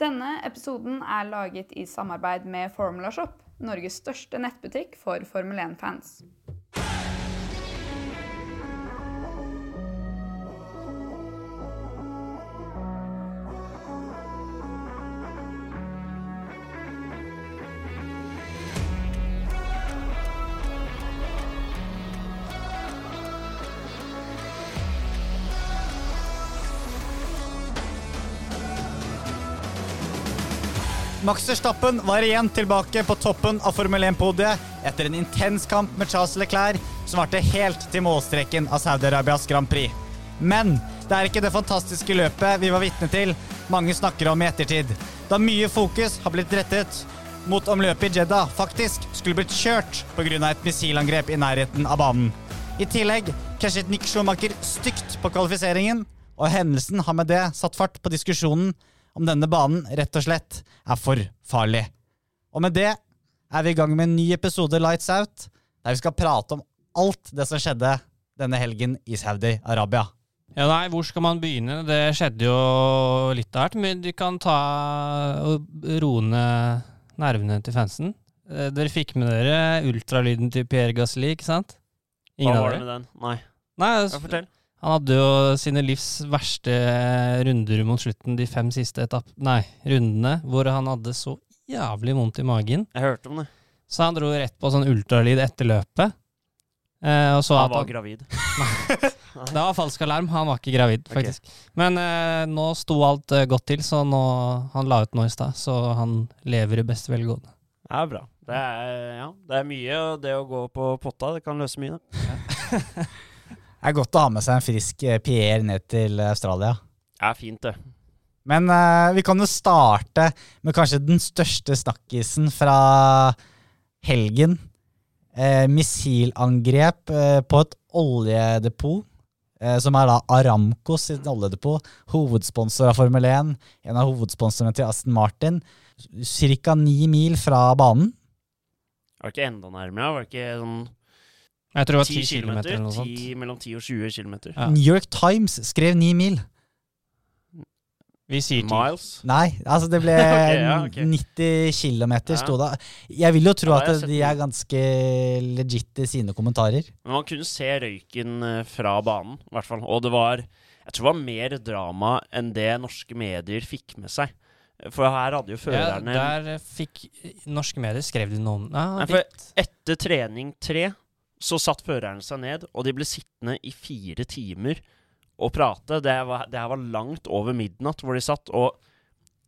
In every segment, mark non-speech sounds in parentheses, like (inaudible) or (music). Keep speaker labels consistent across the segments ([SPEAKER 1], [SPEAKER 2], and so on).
[SPEAKER 1] Denne episoden er laget i samarbeid med Formula Shop, Norges største nettbutikk for Formel 1-fans.
[SPEAKER 2] Max Verstappen var igjen tilbake på toppen av Formel 1-podiet etter en intens kamp med Charles Leclerc, som varte helt til målstreken av Saudi-Arabias Grand Prix. Men det er ikke det fantastiske løpet vi var vitne til mange snakker om i ettertid, da mye fokus har blitt rettet mot om løpet i Jeddah faktisk skulle blitt kjørt pga. et missilangrep i nærheten av banen. I tillegg krasjet Nick Schumacher stygt på kvalifiseringen, og hendelsen har med det satt fart på diskusjonen om denne banen rett og slett er for farlig. Og med det er vi i gang med en ny episode Lights Out, der vi skal prate om alt det som skjedde denne helgen i Saudi-Arabia.
[SPEAKER 3] Ja, nei, hvor skal man begynne? Det skjedde jo litt av hvert, men du kan ta og roe ned nervene til fansen. Eh, Dere fikk med dere ultralyden til Pierre Gasli, ikke sant?
[SPEAKER 4] Hva var det med den? Nei,
[SPEAKER 3] Nei,
[SPEAKER 4] ja,
[SPEAKER 3] altså,
[SPEAKER 4] fortell.
[SPEAKER 3] Han hadde jo sine livs verste runder mot slutten, de fem siste etapp... Nei, rundene, hvor han hadde så jævlig vondt i magen.
[SPEAKER 4] Jeg hørte om det.
[SPEAKER 3] Så han dro rett på sånn ultralyd etter løpet. Eh, og så
[SPEAKER 4] Han var
[SPEAKER 3] han,
[SPEAKER 4] gravid. (laughs)
[SPEAKER 3] Det var falsk alarm. Han var ikke gravid,
[SPEAKER 4] faktisk.
[SPEAKER 3] faktisk. Men eh, nå sto alt eh, godt til, så nå, han la ut nå i stad. Så han lever i beste velgående.
[SPEAKER 4] Det er bra. Det er, ja, det er mye, og det å gå på potta, det kan løse mye. Det (laughs)
[SPEAKER 2] Det er godt å ha med seg en frisk eh, Pierre ned til Australia.
[SPEAKER 4] Det er fint, det.
[SPEAKER 2] Men uh, vi kan jo starte med kanskje den største snakkisen fra helgen. Uh, missilangrep uh, på et oljedepot, som er da Aramco sitt oljedepot. Hovedsponsor av Formel 1, en av hovedsponsorene til Aston Martin. Cirka ni mil fra banen.
[SPEAKER 4] Var det ikke enda nærmere? Var det ikke sånn
[SPEAKER 3] Jeg tror det var
[SPEAKER 4] 10
[SPEAKER 3] 10 km
[SPEAKER 4] kilometer?
[SPEAKER 3] eller noe
[SPEAKER 4] 10, mellom 10 og 20 kilometer.
[SPEAKER 3] Ja.
[SPEAKER 2] New York Times skrev 9 mil.
[SPEAKER 3] Vi sier 10.
[SPEAKER 4] Miles.
[SPEAKER 2] Nei, altså det ble (laughs)
[SPEAKER 4] okay, ja, okay.
[SPEAKER 2] 90 km, sto det. Jeg vil jo tro
[SPEAKER 4] Ja,
[SPEAKER 2] at de er ganske legit i sine kommentarer.
[SPEAKER 4] Men man kunne se røyken eh, fra banen, i hvert fall. Og det var Jeg tror det var mer drama enn det norske medier fikk med seg. For her hadde jo
[SPEAKER 3] Ja,
[SPEAKER 4] førerne
[SPEAKER 3] der eh, fikk norske medier skrev de noe om ja,
[SPEAKER 4] Nei, for etter trening tre så satt førerne seg ned, og de ble sittende i fire timer og prate. Det var, det her var langt over midnatt hvor de satt, og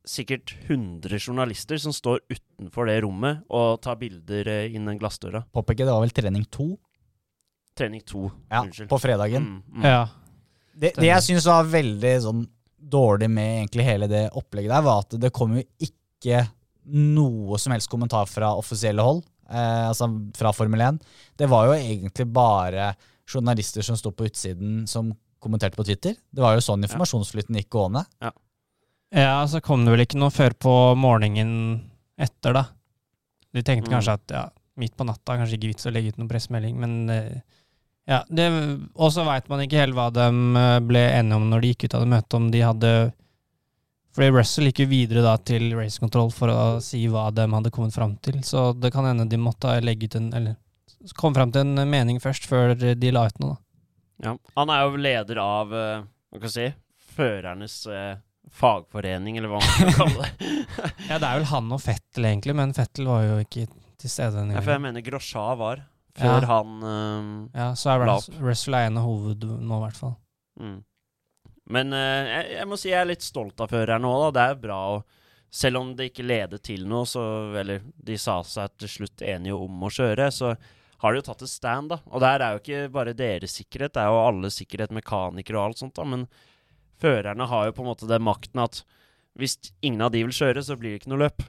[SPEAKER 4] sikkert 100 journalister som står utenfor det rommet og tar bilder eh, innen glassdøra.
[SPEAKER 2] Påpeker det var vel trening to
[SPEAKER 4] Trening to,
[SPEAKER 2] ja,
[SPEAKER 4] unnskyld.
[SPEAKER 2] på fredagen.
[SPEAKER 4] Mm, mm.
[SPEAKER 3] Ja.
[SPEAKER 2] Det, det jeg syns var veldig sånn dårlig med egentlig hele det opplegget der, var at det kom jo ikke noe som helst kommentar fra offisielle hold, eh, altså fra Formel 1. Det var jo egentlig bare journalister som sto på utsiden som kommenterte på Twitter. Det var jo sånn informasjonsflyten gikk gående.
[SPEAKER 3] ja, så kom det vel ikke noe før på morgenen etter, da. De tenkte
[SPEAKER 4] Mm.
[SPEAKER 3] kanskje at ja, midt på natta kanskje ikke vits å legge ut noen pressemelding, men eh, ja, det, Og så veit man ikke helt hva de eh, ble enige om når de gikk ut av det møtet, om de hadde Fordi Russell gikk jo videre da til race control for å si hva de hadde kommet fram til, så det kan hende de måtte legge ut en Eller komme fram til en mening først, før de la ut noe, da.
[SPEAKER 4] Ja. Han er jo leder av eh, hva kan jeg si, førernes eh, fagforening, eller hva man skal kalle det. (laughs)
[SPEAKER 3] Ja, det er vel han og Fettel, egentlig, men Fettel var jo ikke til stede denne
[SPEAKER 4] Ja, for jeg mener Grosja var, før
[SPEAKER 3] Ja.
[SPEAKER 4] han eh,
[SPEAKER 3] Ja, så er
[SPEAKER 4] La
[SPEAKER 3] Russell er en av hoved nå, i hvert fall.
[SPEAKER 4] Mm. Men eh, jeg, jeg må si jeg er litt stolt av føreren nå, da. Det er bra å Selv om det ikke ledet til noe, så Eller de sa seg til slutt enige om å kjøre, så har de jo tatt et stand, da. Og der er jo ikke bare deres sikkerhet, det er jo alle sikkerhet, mekanikere og alt sånt, da. Men førerne har jo på en måte den makten at hvis ingen av de vil kjøre, så blir det ikke noe løp.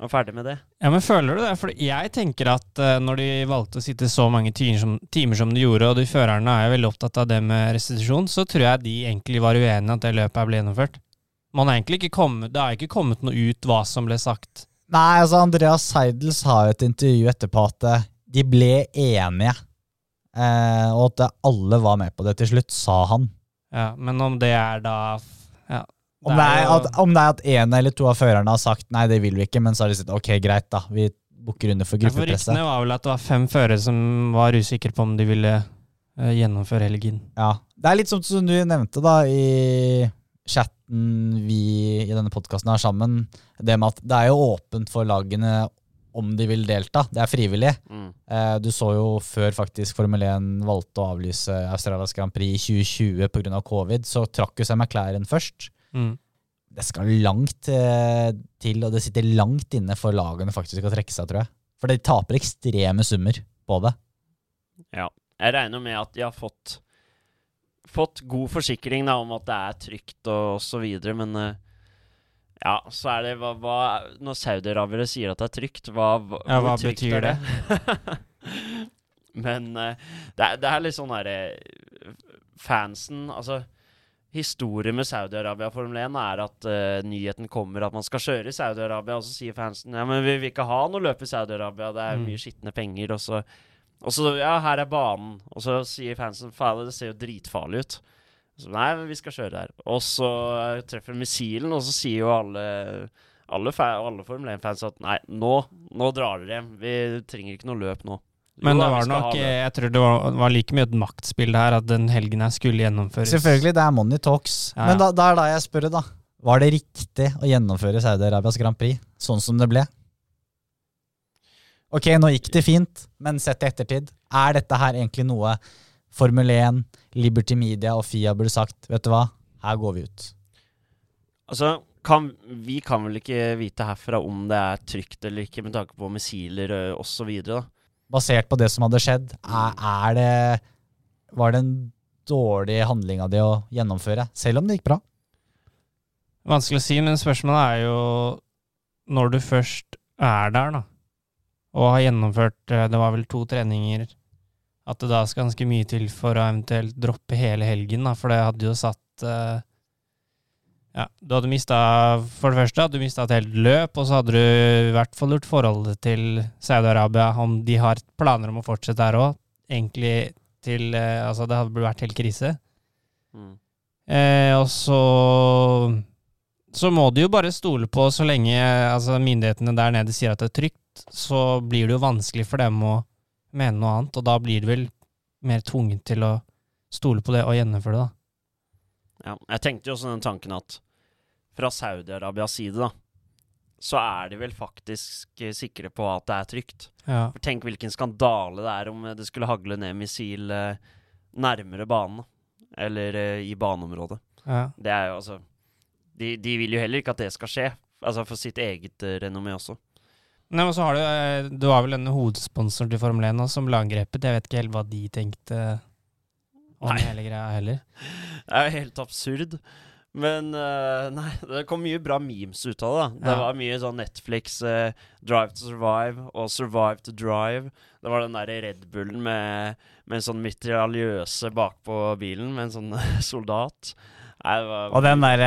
[SPEAKER 4] Og ferdig med det.
[SPEAKER 3] Ja, men føler du det? For jeg tenker at eh, når de valgte å sitte så mange timer som, timer som de gjorde, og de førerne er jo veldig opptatt av det med restitusjon, så tror jeg de egentlig var uenige at det løpet her ble gjennomført. Man har egentlig ikke kommet, det har ikke kommet noe ut hva som ble sagt.
[SPEAKER 2] Nei, altså Andreas Seidel sa jo et intervju etterpå at eh, de ble enige. Eh, og at alle var med på det til slutt, sa han.
[SPEAKER 3] Ja, men om det er da
[SPEAKER 2] Om det, er at, om det er at en eller to av førerne har sagt nei, det vil vi ikke, men så har de sagt ok, greit, da. Vi bukker under for gruppepresset.
[SPEAKER 3] Ryktene var vel at det var fem førere som var usikre på om de ville uh, gjennomføre helgen.
[SPEAKER 2] Ja. Det er litt sånn som du nevnte da i chatten vi i denne podkasten har sammen. Det med at det er jo åpent for lagene om de vil delta. Det er frivillig.
[SPEAKER 4] Mm.
[SPEAKER 2] Eh, Du så jo før faktisk Formel 1 valgte å avlyse Australias Grand Prix i 2020 pga. covid, så trakk jo seg McLaren først.
[SPEAKER 3] Mm.
[SPEAKER 2] Det skal langt eh, til, og det sitter langt inne for lagene faktisk å trekke seg, tror jeg. For de taper ekstreme summer på det.
[SPEAKER 4] Ja. Jeg regner med at de har fått Fått god forsikring da, om at det er trygt og så videre, men eh, ja, så er det hva, hva Når saudiarabere sier at det er trygt, hva, hva,
[SPEAKER 3] Ja, hva
[SPEAKER 4] trygt
[SPEAKER 3] betyr
[SPEAKER 4] er det? (laughs) men uh, det, er, det er litt sånn derre Fansen Altså Historien med Saudi-Arabia Formel 1 er at uh, nyheten kommer at man skal kjøre i Saudi-Arabia, og så sier fansen ja, men vi vil ikke ha noe løp i Saudi-Arabia, det er
[SPEAKER 3] Mm.
[SPEAKER 4] mye skitne penger. Og så, og så ja, her er banen. Og så sier fansen faen, det ser jo dritfarlig ut. Så nei, vi skal kjøre der. Og så uh, treffer missilen, og så sier jo alle alle, alle Formel 1-fans at nei, nå, nå drar dere hjem. Vi trenger ikke noe løp nå.
[SPEAKER 3] Men
[SPEAKER 4] jo,
[SPEAKER 3] det var nok eh. Jeg tror det var, var like mye et maktspill her at den helgen her skulle gjennomføres.
[SPEAKER 2] Selvfølgelig, det er money talks.
[SPEAKER 3] Ja, ja.
[SPEAKER 2] Men da, da er da jeg spør, da. Var det riktig å gjennomføre Saudi-Arabias Grand Prix sånn som det ble? Ok, nå gikk det fint, men sett i ettertid, er dette her egentlig noe Formel 1, Liberty Media og FIA burde sagt vet du hva, her går vi ut.
[SPEAKER 4] Altså, kan, vi kan vel ikke vite herfra om det er trygt eller ikke, med tanke på missiler ø,
[SPEAKER 2] Basert på det som hadde skjedd, er, er det Var det en dårlig handling av det å gjennomføre, selv om det gikk bra?
[SPEAKER 3] Vanskelig å si, men spørsmålet er jo når du først er der, da, og har gjennomført eh, Det var vel to treninger, at det da skal ganske mye til for å eventuelt droppe hele helgen, da, for det hadde jo satt eh, Ja, du hadde mista For det første du mista et helt løp, og så hadde du i hvert fall gjort forholdet til Saudi-Arabia, om de har planer om å fortsette der òg, egentlig til eh, Altså, det hadde vært helt krise.
[SPEAKER 4] Mm.
[SPEAKER 3] Eh, og så Så må du jo bare stole på så lenge altså, myndighetene der nede sier at det er trygt, så blir det jo vanskelig for dem å mene noe annet, og da blir det vel mer tvunget til å stole på det og gjennomføre det, da.
[SPEAKER 4] Ja, jeg tenkte jo også den tanken at fra Saudi-Arabias side, da, så er de vel faktisk eh, sikre på at det er trygt.
[SPEAKER 3] Ja.
[SPEAKER 4] For tenk hvilken skandale det er om eh, det skulle hagle ned missil eh, nærmere banen. Eller eh, i baneområdet.
[SPEAKER 3] ja.
[SPEAKER 4] Det er jo altså de, de vil jo heller ikke at det skal skje. Altså for sitt eget renommé også.
[SPEAKER 3] Nei, men så har du Du var vel denne hovedsponsoren til Formel 1 nå, som ble angrepet. Jeg vet ikke helt hva de tenkte om
[SPEAKER 4] Nei.
[SPEAKER 3] hele greia heller.
[SPEAKER 4] Det er jo helt absurd. Men uh, nei, det kom mye bra memes ut av det. da. Det
[SPEAKER 3] Ja.
[SPEAKER 4] var mye sånn Netflix uh, Drive to Survive og Survive to Drive. Det var den der Red Bullen med, med en sånn mitraljøse bakpå bilen, med en sånn (laughs) soldat. Nei, var
[SPEAKER 2] Og den der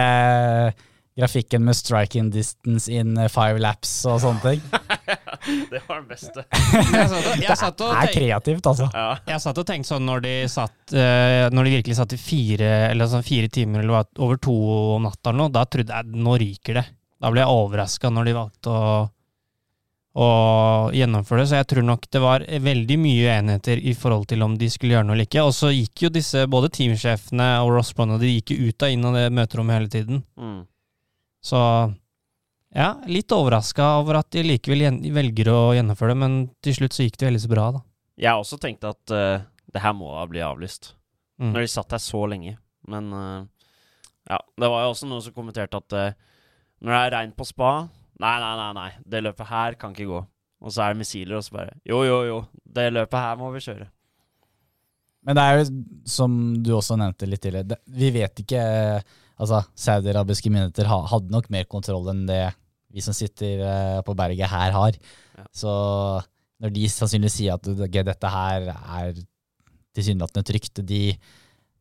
[SPEAKER 2] uh, grafikken med striking distance in eh, five laps og sånne ting. (laughs) (laughs)
[SPEAKER 4] Det var den beste. (laughs)
[SPEAKER 3] Jeg satt og, jeg satt og
[SPEAKER 2] Det er kreativt, altså.
[SPEAKER 4] Ja.
[SPEAKER 3] Jeg satt og tenkte sånn når de satt eh, Når de virkelig satt i fire Eller sånn fire timer eller over to om natta eller noe, da trodde jeg nå ryker det. Da ble jeg overraska når de valgte å, å gjennomføre det. Så jeg tror nok det var veldig mye enheter i forhold til om de skulle gjøre noe eller ikke. Og så gikk jo disse, både teamsjefene og Ross Brown, de gikk jo ut og inn av det møterommet hele tiden.
[SPEAKER 4] Mm.
[SPEAKER 3] Så ja, litt overraska over at de likevel velger å gjennomføre det, men til slutt så gikk det veldig så bra, da.
[SPEAKER 4] Jeg også tenkte at uh, det her må da bli avlyst.
[SPEAKER 3] Mm.
[SPEAKER 4] Når de satt der så lenge. Men uh, ja, det var jo også noen som kommenterte at uh, når det er regn på spa Nei, nei, nei, nei, det løpet her kan ikke gå. Og så er det missiler, og så bare Jo, jo, jo, det løpet her må vi kjøre.
[SPEAKER 2] Men det er jo, som du også nevnte litt tidligere, det, vi vet ikke Altså, saudiarabiske myndigheter hadde nok mer kontroll enn det vi som sitter eh, på berget her, har.
[SPEAKER 4] Ja.
[SPEAKER 2] Så når de sannsynligvis sier at dette her er tilsynelatende trygt de,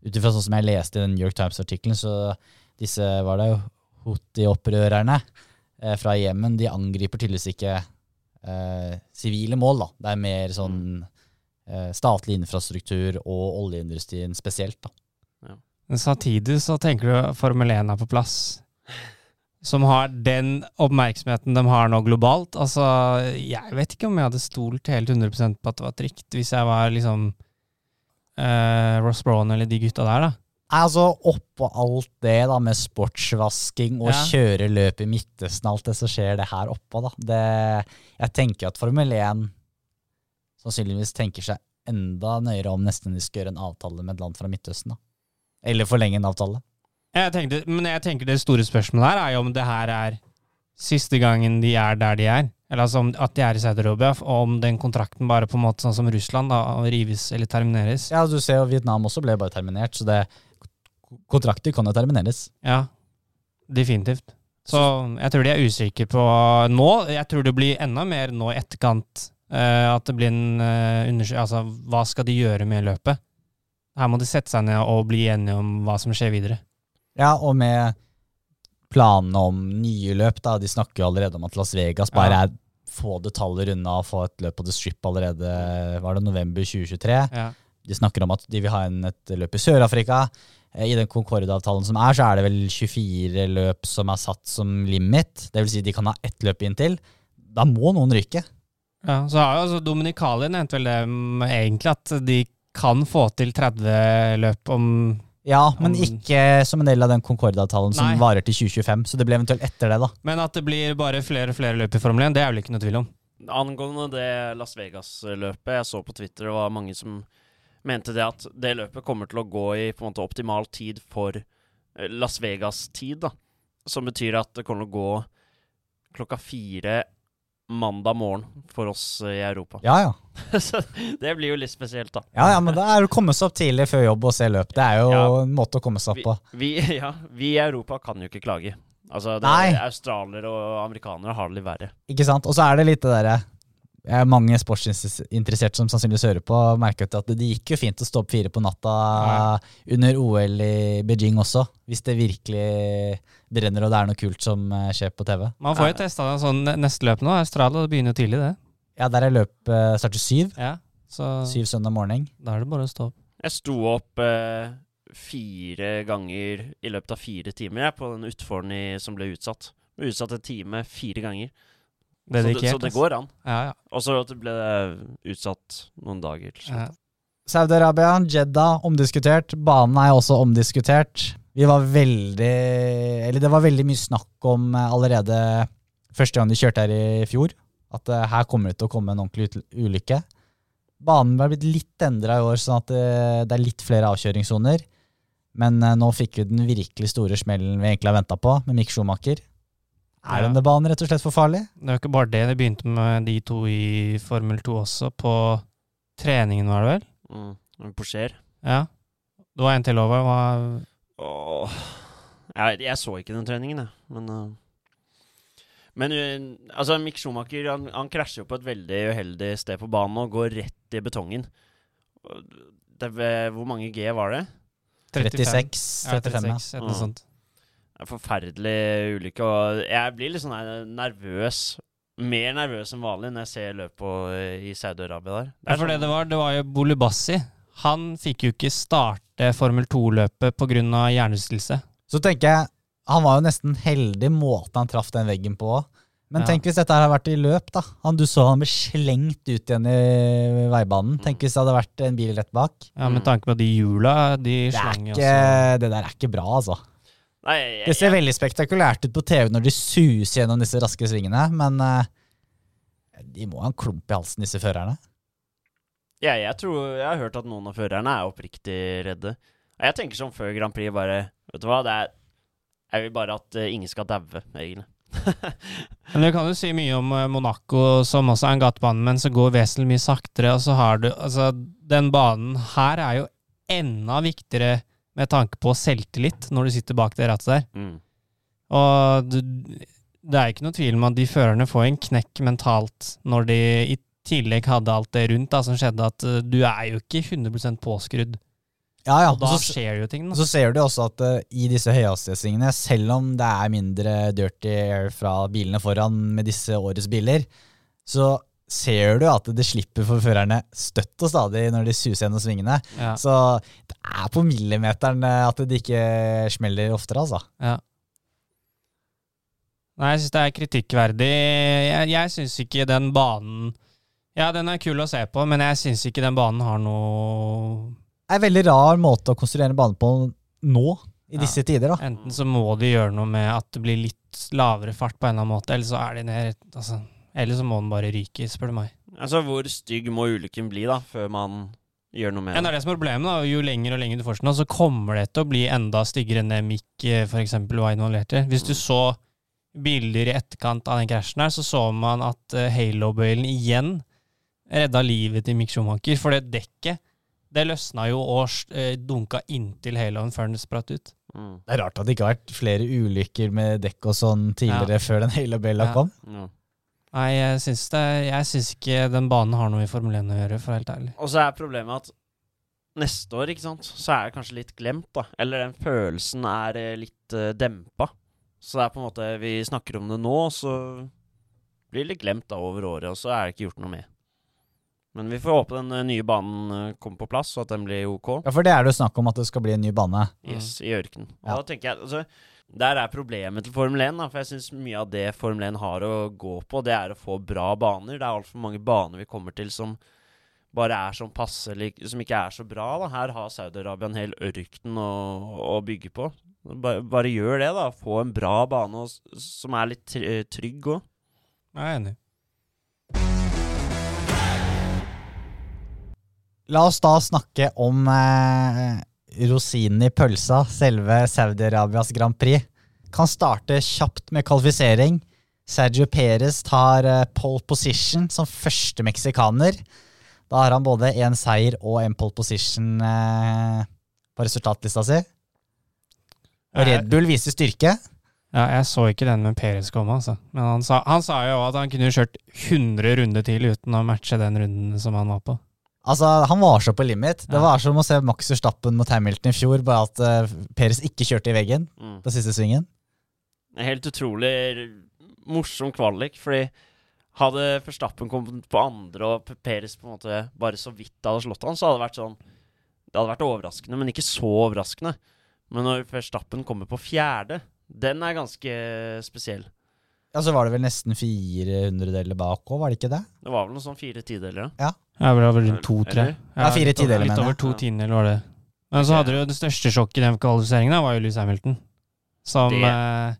[SPEAKER 2] Ut ifra sånn som jeg leste i den New York Times-artikkelen, så disse var det jo Houthi-opprørerne eh, fra Jemen, de angriper tydeligvis ikke eh, sivile mål, da. Det er mer sånn eh, statlig infrastruktur og oljeindustrien spesielt. Da.
[SPEAKER 3] Men samtidig så tenker du Formel 1 er på plass. Som har den oppmerksomheten de har nå globalt. Altså, jeg vet ikke om jeg hadde stolt helt 100% på at det var trygt, hvis jeg var liksom eh, Ross Brown eller de gutta der, da.
[SPEAKER 2] Nei, altså Oppå alt det da med sportsvasking og
[SPEAKER 3] Ja.
[SPEAKER 2] kjøre løp i Midtøsten, alt det som skjer det her oppå, da. Det, jeg tenker at Formel 1 sannsynligvis tenker seg enda nøyere om nesten de skal gjøre en avtale med et land fra Midtøsten. da. Eller forlenge en avtale.
[SPEAKER 3] Jeg tenkte, men jeg tenker det store spørsmålet her er jo om det her er siste gangen de er der de er. Eller altså at de er i Saudi-Arabia, og om den kontrakten bare på en måte sånn som Russland da, rives eller termineres.
[SPEAKER 2] Ja, du ser jo Vietnam også ble bare terminert, så det, kontrakter kan jo termineres.
[SPEAKER 3] Ja, definitivt. Så jeg tror de er usikre på nå. Jeg tror det blir enda mer nå i etterkant. Uh, at det blir en uh, Altså, hva skal de gjøre med løpet? Her må de sette seg ned og bli enige om hva som skjer videre.
[SPEAKER 2] Ja, og med planene om nye løp, da. De snakker jo allerede om at Las Vegas bare
[SPEAKER 3] Ja.
[SPEAKER 2] er få detaljer unna å få et løp på The Strip allerede var det november 2023.
[SPEAKER 3] Ja.
[SPEAKER 2] De snakker om at de vil ha inn et løp i Sør-Afrika. Eh, I den Concorde-avtalen som er, så er det vel 24 løp som er satt som limit. Det vil si de kan ha ett løp inntil. Da må noen ryke.
[SPEAKER 3] Ja, så har jo altså Dominikalia nevnt vel det mm, egentlig, at de kan få til 30 løp om
[SPEAKER 2] Ja, men ikke som en del av den Concorde-avtalen som
[SPEAKER 3] Nei.
[SPEAKER 2] varer til 2025. Så det blir eventuelt etter det, da.
[SPEAKER 3] Men at det blir bare flere og flere løp i Formel 1, det er vel ikke noe tvil om.
[SPEAKER 4] Angående det Las Vegas-løpet, jeg så på Twitter det var mange som mente det at det løpet kommer til å gå i på en måte optimal tid for eh, Las Vegas-tid, da. Som betyr at det kommer til å gå klokka fire mandag morgen for oss i Europa.
[SPEAKER 2] Ja, ja. (laughs)
[SPEAKER 4] Så det blir jo litt spesielt, da.
[SPEAKER 2] Ja, ja, men det er å komme seg opp tidlig før jobb og se løp. Det er jo
[SPEAKER 4] Ja.
[SPEAKER 2] en måte å komme seg opp på.
[SPEAKER 4] vi, (laughs) ja, vi i Europa kan jo ikke klage. Altså, det,
[SPEAKER 2] Nei.
[SPEAKER 4] Australiere og amerikanere har det litt verre.
[SPEAKER 2] Ikke sant? Og så er det litt det derre er Mange sportsinteresserte som sannsynligvis hører på, merket at det gikk jo fint å stå opp fire på natta under OL i Beijing også, hvis det virkelig brenner og det er noe kult som eh, skjer på TV.
[SPEAKER 3] Man får jo testa det sånn neste løp nå. Australia det begynner jo tidlig, det.
[SPEAKER 2] Ja, der er løpet starter syv.
[SPEAKER 3] Ja, så
[SPEAKER 2] Syv søndag morgen.
[SPEAKER 3] da er det bare å stå opp.
[SPEAKER 4] Jeg sto opp eh, fire ganger i løpet av fire timer jeg, på den utfordringen som ble utsatt. Ble Utsatt en time fire ganger. Så det, så det går an.
[SPEAKER 3] Ja, ja.
[SPEAKER 4] Og så ble det utsatt noen dager
[SPEAKER 3] ja.
[SPEAKER 2] Saudi-Arabia, Jeddah, omdiskutert. Banen er også omdiskutert. Vi var veldig Eller det var veldig mye snakk om eh, allerede første gang de kjørte her i fjor, at eh, her kommer det til å komme en ordentlig ulykke. Banen ble blitt litt endra i år, sånn at det, det er litt flere avkjøringssoner. Men eh, nå fikk vi den virkelig store smellen vi egentlig har venta på, med Mick Schumacher. Er
[SPEAKER 3] Ja.
[SPEAKER 2] denne banen rett og slett for farlig?
[SPEAKER 3] Det er jo ikke bare det. Det begynte med de to i Formel 2 også, på treningen, var det vel?
[SPEAKER 4] Mm. på Porscher.
[SPEAKER 3] Ja. Det var en til over. Var
[SPEAKER 4] Åh. Jeg, jeg så ikke den treningen, jeg. Men uh... Men uh, altså, Mick Schumacher han, han krasjer jo på et veldig uheldig sted på banen og går rett i betongen. Det, hvor mange G var det?
[SPEAKER 2] 36,
[SPEAKER 3] Ja,
[SPEAKER 2] 35, ja.
[SPEAKER 3] 36, et eller
[SPEAKER 4] En forferdelig ulykke. Og jeg blir litt sånn nervøs. Mer nervøs enn vanlig når jeg ser løpet i Saudi-Arabia der.
[SPEAKER 3] Ja, for det det var, det var jo Bolubassi. Han fikk jo ikke starte Formel 2-løpet pga. hjernerystelse.
[SPEAKER 2] Så tenker jeg, han var jo nesten heldig måten han traff den veggen på. Men
[SPEAKER 3] Ja.
[SPEAKER 2] tenk hvis dette her hadde vært i løp, da. Han, du så han ble slengt ut igjen i veibanen. Tenk hvis det hadde vært en bil rett bak.
[SPEAKER 3] Ja, Med tanke på de hjula, de
[SPEAKER 2] Det,
[SPEAKER 3] slang også.
[SPEAKER 2] det der er ikke bra, altså.
[SPEAKER 4] Nei, jeg,
[SPEAKER 2] Det ser
[SPEAKER 4] jeg,
[SPEAKER 2] veldig spektakulært ut på TV når de suser gjennom disse raske svingene, men uh, de må ha en klump i halsen, disse førerne.
[SPEAKER 4] Ja, jeg tror Jeg har hørt at noen av førerne er oppriktig redde. Jeg tenker som før Grand Prix bare Vet du hva, det er Jeg vil bare at uh, ingen skal daue, egentlig. (laughs)
[SPEAKER 3] Men du kan jo si mye om eh, Monaco, som også er en gatebane, men så går vesentlig mye saktere. Og så har du Altså, den banen her er jo enda viktigere med tanke på selvtillit når du sitter bak det rattet der.
[SPEAKER 4] Mm.
[SPEAKER 3] Og du, det er ikke noe tvil om at de førerne får en knekk mentalt når de i tillegg hadde alt det rundt da, som skjedde, at eh, du er jo ikke 100% påskrudd.
[SPEAKER 2] Ja, ja.
[SPEAKER 3] Og da
[SPEAKER 2] så,
[SPEAKER 3] skjer jo ting. Da.
[SPEAKER 2] så ser du også at uh, i disse høyhastighetssvingene, selv om det er mindre dirty air fra bilene foran med disse årets biler, så ser du at det slipper for førerne støtt og stadig når de suser gjennom svingene.
[SPEAKER 3] Ja.
[SPEAKER 2] Så det er på millimeteren eh, at det ikke smeller oftere, altså.
[SPEAKER 3] Ja. Nei, jeg syns det er kritikkverdig. Jeg, jeg syns ikke den banen Ja, den er kul å se på, men jeg syns ikke den banen har noe
[SPEAKER 2] Det er en veldig rar måte å konstruere en bane på nå, i
[SPEAKER 3] Ja.
[SPEAKER 2] disse tider. da.
[SPEAKER 3] Enten så må de gjøre noe med at det blir litt lavere fart på en eller annen måte, eller så er de ned altså, Eller så må den bare ryke, spør du meg.
[SPEAKER 4] Altså, hvor stygg må ulykken bli, da, før man gjør noe med
[SPEAKER 3] Ja, det er det som er problemet. da, Jo lenger og lenger du forsker nå, så kommer det til å bli enda styggere enn det Mick eh, eksempel var involvert i. Hvis du så bilder i etterkant av den krasjen her, så så man at uh, Halo-bøylen igjen redda livet til Mick Schumacher. For det dekket, det løsna jo og uh, dunka inntil Haloen før den spratt ut.
[SPEAKER 4] Mm.
[SPEAKER 2] Det er rart at det ikke har vært flere ulykker med dekk og sånn tidligere før den Halo-bøylen
[SPEAKER 3] Ja.
[SPEAKER 2] kom.
[SPEAKER 4] Ja.
[SPEAKER 3] Nei, jeg syns, det, jeg syns ikke den banen har noe i Formel 1 å gjøre, for å være helt ærlig.
[SPEAKER 4] Og så er problemet at neste år, ikke sant, så er det kanskje litt glemt, da. Eller den følelsen er eh, litt uh, dempa. Så det er på en måte Vi snakker om det nå, så blir det litt glemt da over året, og så er det ikke gjort noe med. Men vi får håpe den eh, nye banen eh, kommer på plass, og at den blir OK.
[SPEAKER 2] Ja, For det er det jo snakk om at det skal bli en ny bane.
[SPEAKER 4] Yes, i ørkenen. Og
[SPEAKER 2] Ja.
[SPEAKER 4] da tenker jeg altså, Der er problemet til Formel 1, da, for jeg syns mye av det Formel 1 har å gå på, det er å få bra baner. Det er altfor mange baner vi kommer til som bare er sånn passe, som ikke er så bra. da. Her har Saudi-Arabia en hel ørken å, å bygge på. Bare, bare gjør det, da. Få en bra bane og, som er litt trygg òg.
[SPEAKER 3] Jeg er enig.
[SPEAKER 2] La oss da snakke om eh, rosinen i pølsa, selve Saudi-Arabias Grand Prix. Kan starte kjapt med kvalifisering. Sergio Perez tar eh, pole position som første meksikaner. Da har han både én seier og en pole position eh, på resultatlista si. Og Red Bull viser styrke.
[SPEAKER 3] Ja, jeg så ikke den med Perez komme, altså. Men han sa, han sa jo at han kunne kjørt 100 runder til uten å matche den runden som han var på.
[SPEAKER 2] Altså, Han var så på limit. Det
[SPEAKER 3] Ja.
[SPEAKER 2] var som å se Max Verstappen mot Hamilton i fjor, bare at uh, Peres ikke kjørte i veggen
[SPEAKER 4] Mm.
[SPEAKER 2] på siste svingen.
[SPEAKER 4] En helt utrolig morsom kvalik, fordi hadde Verstappen kommet på andre og Peres på en måte bare så vidt hadde slått han, så hadde det vært sånn Det hadde vært overraskende, men ikke så overraskende. Men når Verstappen kommer på fjerde, den er ganske spesiell.
[SPEAKER 2] Ja, Så var det vel nesten 400 deler bak òg, var det ikke det?
[SPEAKER 4] Det var vel noe sånn fire tideler, da.
[SPEAKER 3] Ja, det var vel rundt to, tre.
[SPEAKER 2] Ja, fire tideler,
[SPEAKER 3] Litt over to
[SPEAKER 4] Ja.
[SPEAKER 3] tiendedeler var det. Men så hadde du jo det største sjokket i den kvalifiseringen, var jo Louis Hamilton. Som, eh,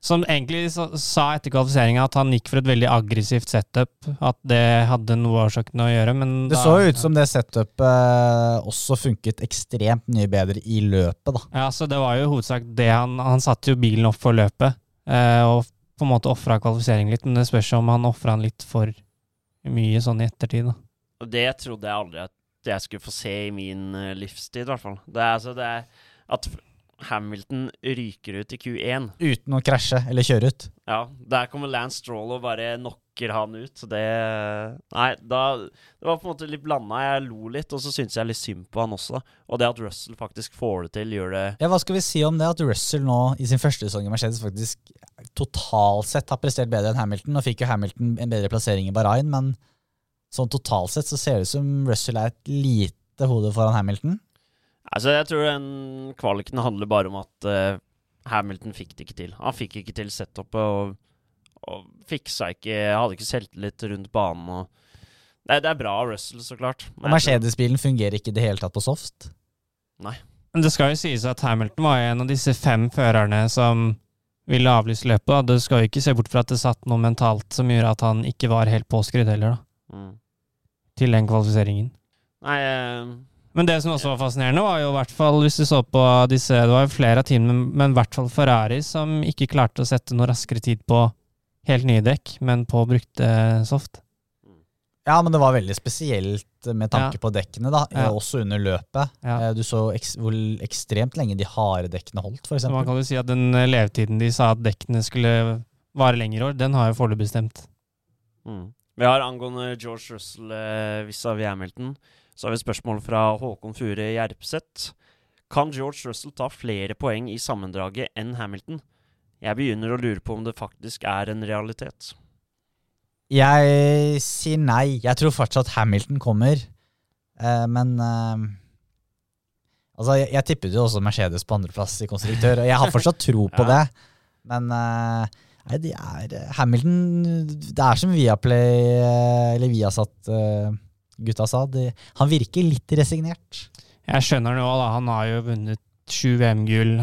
[SPEAKER 3] som egentlig sa, sa etter kvalifiseringa at han gikk for et veldig aggressivt setup. At det hadde noe av årsakene å gjøre, men
[SPEAKER 2] Det
[SPEAKER 3] da-
[SPEAKER 2] så jo ut som det setupet eh, også funket ekstremt mye bedre i løpet, da.
[SPEAKER 3] Ja, så det var jo hovedsak det han Han satte jo bilen opp for løpet, eh, og på en måte ofra kvalifisering litt, men det spørs om han ofra han litt for mye sånn i ettertid, da.
[SPEAKER 4] Og det trodde jeg aldri at jeg skulle få se i min eh, livstid, i hvert fall. Det er altså det er at Hamilton ryker ut i Q1.
[SPEAKER 2] Uten å krasje eller kjøre ut.
[SPEAKER 4] Ja, der kommer Lance Stroll og bare knocker han ut. Så det Nei, da Det var på en måte litt blanda. Jeg lo litt, og så syntes jeg litt synd på han også. Og det at Russell faktisk får det til, gjør det
[SPEAKER 2] Ja, Hva skal vi si om det at Russell nå i sin første sesong i Mercedes faktisk totalt sett har prestert bedre enn Hamilton? Nå fikk jo Hamilton en bedre plassering i Bahrain, men sånn totalt sett så ser det ut som Russell er et lite hode foran Hamilton.
[SPEAKER 4] Altså, jeg tror den kvaliken handler bare om at uh, Hamilton fikk det ikke til. Han fikk ikke til setupet og, og fiksa ikke Hadde ikke selvtillit rundt banen. Og det, er- det er bra av Russell, så klart.
[SPEAKER 2] Men Mercedes-bilen fungerer ikke i det hele tatt på soft. Nei.
[SPEAKER 3] Men det skal jo sies at Hamilton var en av disse fem førerne som ville avlyse løpet. Da. Du skal jo ikke se bort fra at det satt noe mentalt som gjorde at han ikke var helt påskrudd heller, da,
[SPEAKER 4] Mm.
[SPEAKER 3] Til den kvalifiseringen.
[SPEAKER 4] Nei, eh,
[SPEAKER 3] Men det som også var fascinerende, var jo i hvert fall hvis du så på disse Det var jo flere av teamene, men i hvert fall Ferrari, som ikke klarte å sette noe raskere tid på helt nye dekk, men på brukte soft.
[SPEAKER 2] Ja, men det var veldig spesielt med tanke
[SPEAKER 3] Ja.
[SPEAKER 2] på dekkene, da.
[SPEAKER 3] Ja.
[SPEAKER 2] Også under løpet.
[SPEAKER 3] Ja.
[SPEAKER 2] Eh, Du så eks hvor ekstremt lenge de harde dekkene holdt,
[SPEAKER 3] f.eks. Man kan jo si at den eh, levetiden de sa at dekkene skulle vare lenger i år, den har jo foreløpig bestemt.
[SPEAKER 4] mm. Vi har angående George Russell eh, vis-à-vis Hamilton, så har vi et spørsmål fra Håkon Fure Gjerpseth. Kan George Russell ta flere poeng i sammendraget enn Hamilton? Jeg begynner å lure på om det faktisk er en realitet.
[SPEAKER 2] Jeg sier nei. Jeg tror fortsatt Hamilton kommer. Eh, men eh, Altså, jeg, jeg tippet jo også Mercedes på andreplass i konstruktør, og jeg har fortsatt tro på (laughs)
[SPEAKER 4] Ja.
[SPEAKER 2] det. Men eh, Nei, det er eh, Hamilton Det er som Viaplay eh, Eller Viasat eh, sa. De, han virker litt resignert.
[SPEAKER 3] Jeg skjønner nå, da. Han har jo vunnet sju VM-gull.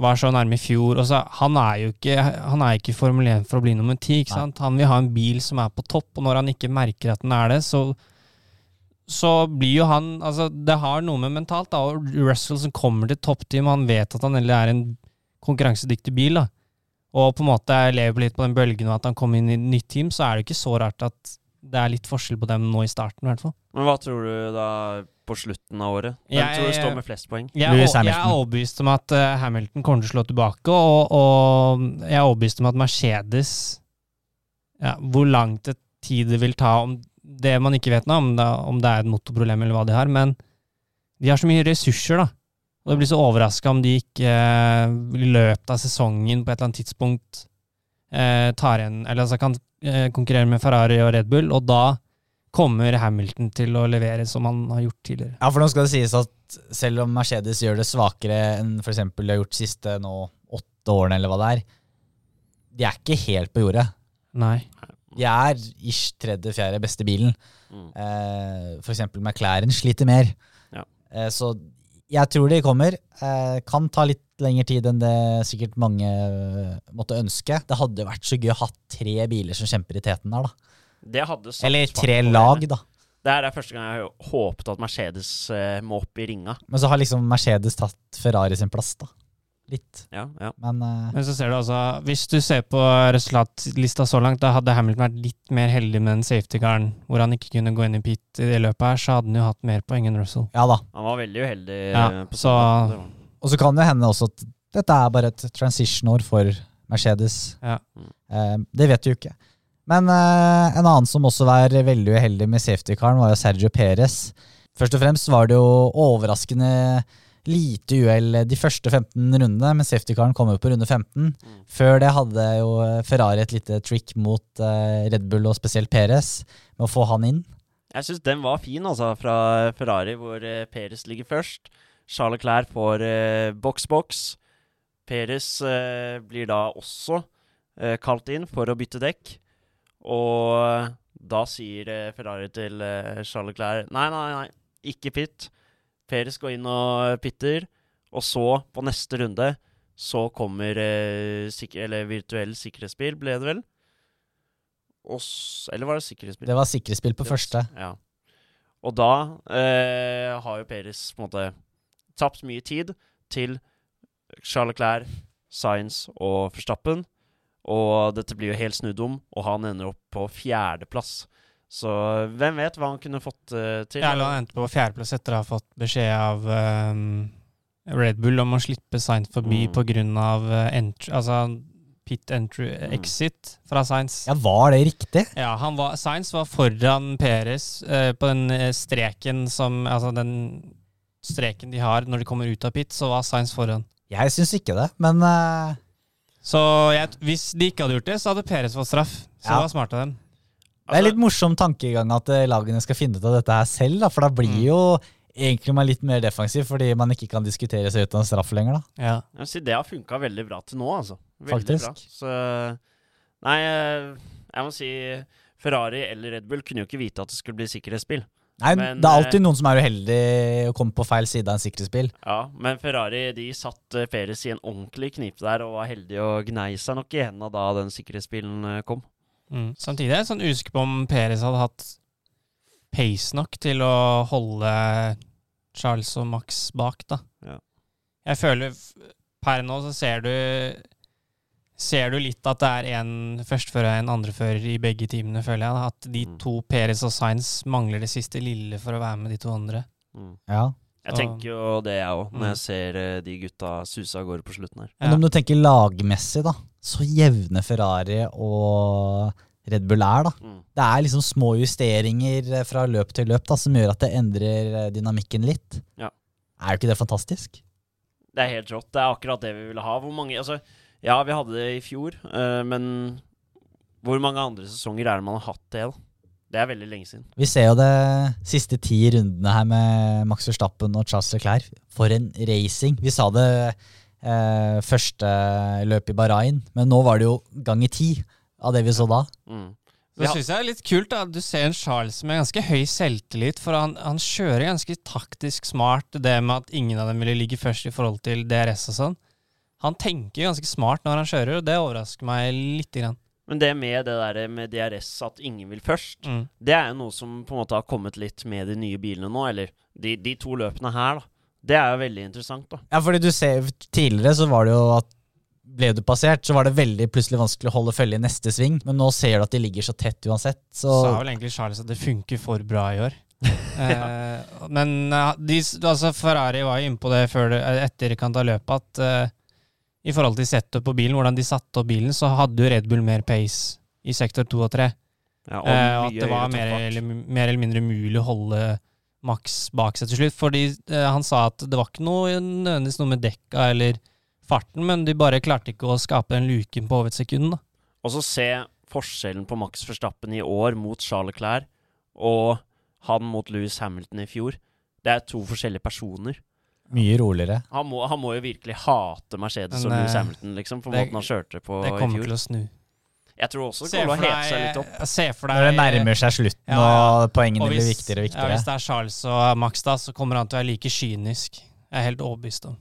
[SPEAKER 3] Var så nærme i fjor. Så, han er jo ikke Han er ikke Formel 1 for å bli nummer ti. Han vil ha en bil som er på topp, og når han ikke merker at den er det, så så blir jo han Altså, det har noe med mentalt, da. Og Russell som kommer til toppteam, han vet at han heller er en konkurransedyktig bil, da. Og på en måte lever litt på den bølgen, og at han kommer inn i et nytt team, så er det ikke så rart at det er litt forskjell på dem nå i starten, i hvert fall.
[SPEAKER 4] Men hva tror du da på slutten av året? Hvem
[SPEAKER 3] Jeg-
[SPEAKER 4] tror du står med flest poeng?
[SPEAKER 3] Jeg, jeg, jeg er overbevist om at uh, Hamilton kommer til å slå tilbake, og, og jeg er overbevist om at Mercedes ja, Hvor lang tid det vil ta om det man ikke vet nå, om det, om det er et motorproblem eller hva de har, men de har så mye ressurser, da. Og det blir så overraska om de ikke eh, i løpet av sesongen på et eller annet tidspunkt eh, tar igjen Eller altså kan eh, konkurrere med Ferrari og Red Bull, og da kommer Hamilton til å levere som han har gjort tidligere.
[SPEAKER 2] Ja, for nå skal det sies at selv om Mercedes gjør det svakere enn f.eks. de har gjort siste nå åtte årene, eller hva det er, de er ikke helt på jordet.
[SPEAKER 3] Nei.
[SPEAKER 2] De er ish tredje-fjerde beste bilen.
[SPEAKER 4] Mm.
[SPEAKER 2] Eh, eksempel McLaren sliter mer.
[SPEAKER 4] Ja.
[SPEAKER 2] Eh, så jeg tror de kommer. Eh, kan ta litt lengre tid enn det sikkert mange eh, måtte ønske. Det hadde vært så gøy å ha tre biler som kjemper i teten der, da. Eller tre lag, da.
[SPEAKER 4] Det er første gang jeg har håpet at Mercedes eh, må opp i ringa.
[SPEAKER 2] Men så har liksom Mercedes tatt Ferrari sin plass, da. Litt.
[SPEAKER 4] Ja, ja.
[SPEAKER 2] Men uh,
[SPEAKER 3] Men så ser du altså, hvis du ser på resultatlista så langt, da hadde Hamilton vært litt mer heldig med den safety-garden hvor han ikke kunne gå inn i pit i det løpet her, så hadde han jo hatt mer poeng enn Russell.
[SPEAKER 2] ja da.
[SPEAKER 4] Han var veldig uheldig.
[SPEAKER 3] Ja,
[SPEAKER 4] eh, på
[SPEAKER 3] så-
[SPEAKER 2] Og så kan det hende også at dette er bare et transition-år for Mercedes.
[SPEAKER 3] Ja.
[SPEAKER 2] Uh, det vet du jo ikke. Men uh, en annen som også var veldig uheldig med safety-karen, var jo Sergio Perez. Først og fremst var det jo overraskende lite uhell de første 15 rundene, men safety-caren kom jo på runde 15. Før det hadde jo Ferrari et lite trick mot eh, Red Bull, og spesielt Perez, med å få han inn.
[SPEAKER 4] Jeg syns den var fin, altså, fra Ferrari, hvor eh, Perez ligger først. Charles Leclerc får eh, boks-boks. Perez eh, blir da også eh, kalt inn for å bytte dekk. Og da sier eh, Ferrari til eh, Charles Leclerc Nei, nei, nei, ikke pitt. Perez går inn og pitter. Og så, på neste runde, så kommer eh, sik eller virtuell sikkerhetsbil, ble det vel? Og s eller var det sikkerhetsbil?
[SPEAKER 2] Det var sikkerhetsspill på
[SPEAKER 4] var-
[SPEAKER 2] første.
[SPEAKER 4] Ja. Og da eh, har jo Peres på en måte tapt mye tid til Charles Clair, Science og Verstappen. Og dette blir jo helt snudd om, og han ender opp på fjerdeplass. Så hvem vet hva han kunne fått uh, til?
[SPEAKER 3] Ja, han endte på fjerdeplass etter å ha fått beskjed av ehm, Red Bull om å slippe Sainz forbi
[SPEAKER 4] Mm.
[SPEAKER 3] på grunn av eh, altså pit entry
[SPEAKER 4] Mm.
[SPEAKER 3] exit fra Sainz.
[SPEAKER 2] Ja, var det riktig?
[SPEAKER 3] Ja, han var, Sainz var foran Peres uh, på den streken som Altså den streken de har når de kommer ut av pit, så var Sainz foran.
[SPEAKER 2] Jeg syns ikke det, men uh...
[SPEAKER 3] Så jeg, hvis de ikke hadde gjort det, så hadde Peres fått straff. Så
[SPEAKER 2] Ja.
[SPEAKER 3] det var smart av dem.
[SPEAKER 2] Det er
[SPEAKER 4] Altså-
[SPEAKER 2] litt morsom tankegang at eh, lagene skal finne ut av dette her selv, da, for da blir
[SPEAKER 3] Mm.
[SPEAKER 2] jo egentlig man litt mer defensiv fordi man ikke kan diskutere seg ut av en straff lenger. da.
[SPEAKER 3] Ja.
[SPEAKER 4] Jeg vil si det har funka veldig bra til nå, altså. Veldig
[SPEAKER 2] Faktisk.
[SPEAKER 4] Bra. Så Nei, eh, jeg må si Ferrari eller Red Bull kunne jo ikke vite at det skulle bli sikkerhetsspill.
[SPEAKER 2] Nei,
[SPEAKER 4] Men,
[SPEAKER 2] Det er alltid noen som er uheldig og kommer på feil side av en sikkerhetsbil.
[SPEAKER 4] Ja, men Ferrari de satt Perez i en ordentlig knipe der og var heldige og gnei seg nok i henda da den sikkerhetsbilen eh, kom.
[SPEAKER 3] Mm. Samtidig er jeg sånn usikker på om Perez hadde hatt pace nok til å holde Charles og Max bak, da.
[SPEAKER 4] Ja.
[SPEAKER 3] Jeg føler Per nå så ser du Ser du litt at det er en førstefører og en andrefører i begge teamene, føler jeg. da. At de
[SPEAKER 4] Mm.
[SPEAKER 3] to, Perez og Sainz, mangler det siste lille for å være med de to andre.
[SPEAKER 4] Mm.
[SPEAKER 2] Ja.
[SPEAKER 4] Jeg tenker jo det, jeg òg, når
[SPEAKER 3] Mm.
[SPEAKER 4] jeg ser eh, de gutta suse av gårde på slutten her.
[SPEAKER 2] Men om du tenker lagmessig, da. Så jevne Ferrari og Red Bull er, da.
[SPEAKER 4] Mm.
[SPEAKER 2] Det er liksom små justeringer eh, fra løp til løp da, som gjør at det endrer eh, dynamikken litt.
[SPEAKER 4] Ja.
[SPEAKER 2] Er jo ikke det fantastisk?
[SPEAKER 4] Det er helt rått. Det er akkurat det vi ville ha. Hvor mange Altså, ja, vi hadde det i fjor, uh, men hvor mange andre sesonger er det man har hatt det, da? Det er veldig lenge siden.
[SPEAKER 2] Vi ser jo det siste ti rundene her med Max Verstappen og Charles Leclerc. For en racing. Vi sa det eh, første løp i Bahrain. Men nå var det jo gang i ti av det vi så da.
[SPEAKER 4] Mm.
[SPEAKER 3] Så
[SPEAKER 4] Ja.
[SPEAKER 3] synes jeg er litt kult da, at du ser en Charles med ganske høy selvtillit, for han, han kjører ganske taktisk smart det med at ingen av dem ville ligge først i forhold til DRS og sånn. Han tenker ganske smart når han kjører, og det overrasker meg lite grann.
[SPEAKER 4] Men det med det der med DRS, at ingen vil først,
[SPEAKER 3] Mm.
[SPEAKER 4] det er jo noe som på en måte har kommet litt med de nye bilene nå. Eller de, de to løpene her, da. Det er jo veldig interessant, da.
[SPEAKER 2] Ja, fordi du ser Tidligere så var det jo at ble du passert, så var det veldig plutselig vanskelig å holde følge i neste sving. Men nå ser du at de ligger så tett uansett. Så,
[SPEAKER 3] sa vel egentlig Charles at det funker for bra i år. (laughs) eh, men eh, de, altså Ferrari var jo inne på det før etter etterkant av løpet, at eh, i forhold til setup på bilen, hvordan de satte opp bilen, så hadde jo Red Bull mer pace i sektor 2 og 3.
[SPEAKER 4] Ja, og
[SPEAKER 3] Eh, og at det var mer eller, mer eller mindre umulig å holde Max bak seg til slutt. Fordi eh, han sa at det var ikke noe nødvendigvis noe med dekka eller farten, men de bare klarte ikke å skape den luken på over et sekund. da.
[SPEAKER 4] Og så se forskjellen på Max Verstappen i år mot Charles Clair og han mot Louis Hamilton i fjor. Det er to forskjellige personer.
[SPEAKER 2] Mye roligere.
[SPEAKER 4] Han må, han må jo virkelig hate Mercedes
[SPEAKER 3] Men,
[SPEAKER 4] og Louis
[SPEAKER 3] eh,
[SPEAKER 4] Hamilton, liksom, for
[SPEAKER 3] det-
[SPEAKER 4] måten han kjørte på
[SPEAKER 3] Det kommer
[SPEAKER 4] fjor.
[SPEAKER 3] til å snu.
[SPEAKER 4] Jeg tror også det kommer til å heve seg litt opp.
[SPEAKER 3] se for deg
[SPEAKER 2] Når det nærmer seg slutten
[SPEAKER 3] Ja, ja.
[SPEAKER 2] og poengene
[SPEAKER 3] Og
[SPEAKER 2] blir viktigere og
[SPEAKER 3] Ja,
[SPEAKER 2] viktigere.
[SPEAKER 3] hvis det er Charles og Max, da, så kommer han til å være like kynisk. Jeg er helt overbevist om.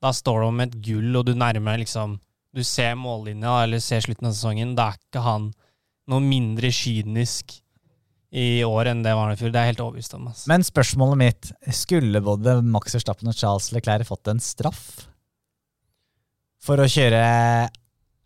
[SPEAKER 3] Da står det om et gull, og du nærmer deg liksom Du ser mållinja, eller ser slutten av sesongen. Da er ikke han noe mindre kynisk i år enn det var i fjor. Det er jeg helt overbevist om. Altså.
[SPEAKER 2] Men spørsmålet mitt skulle både Max Verstappen og Charles Leclerc fått en straff for å kjøre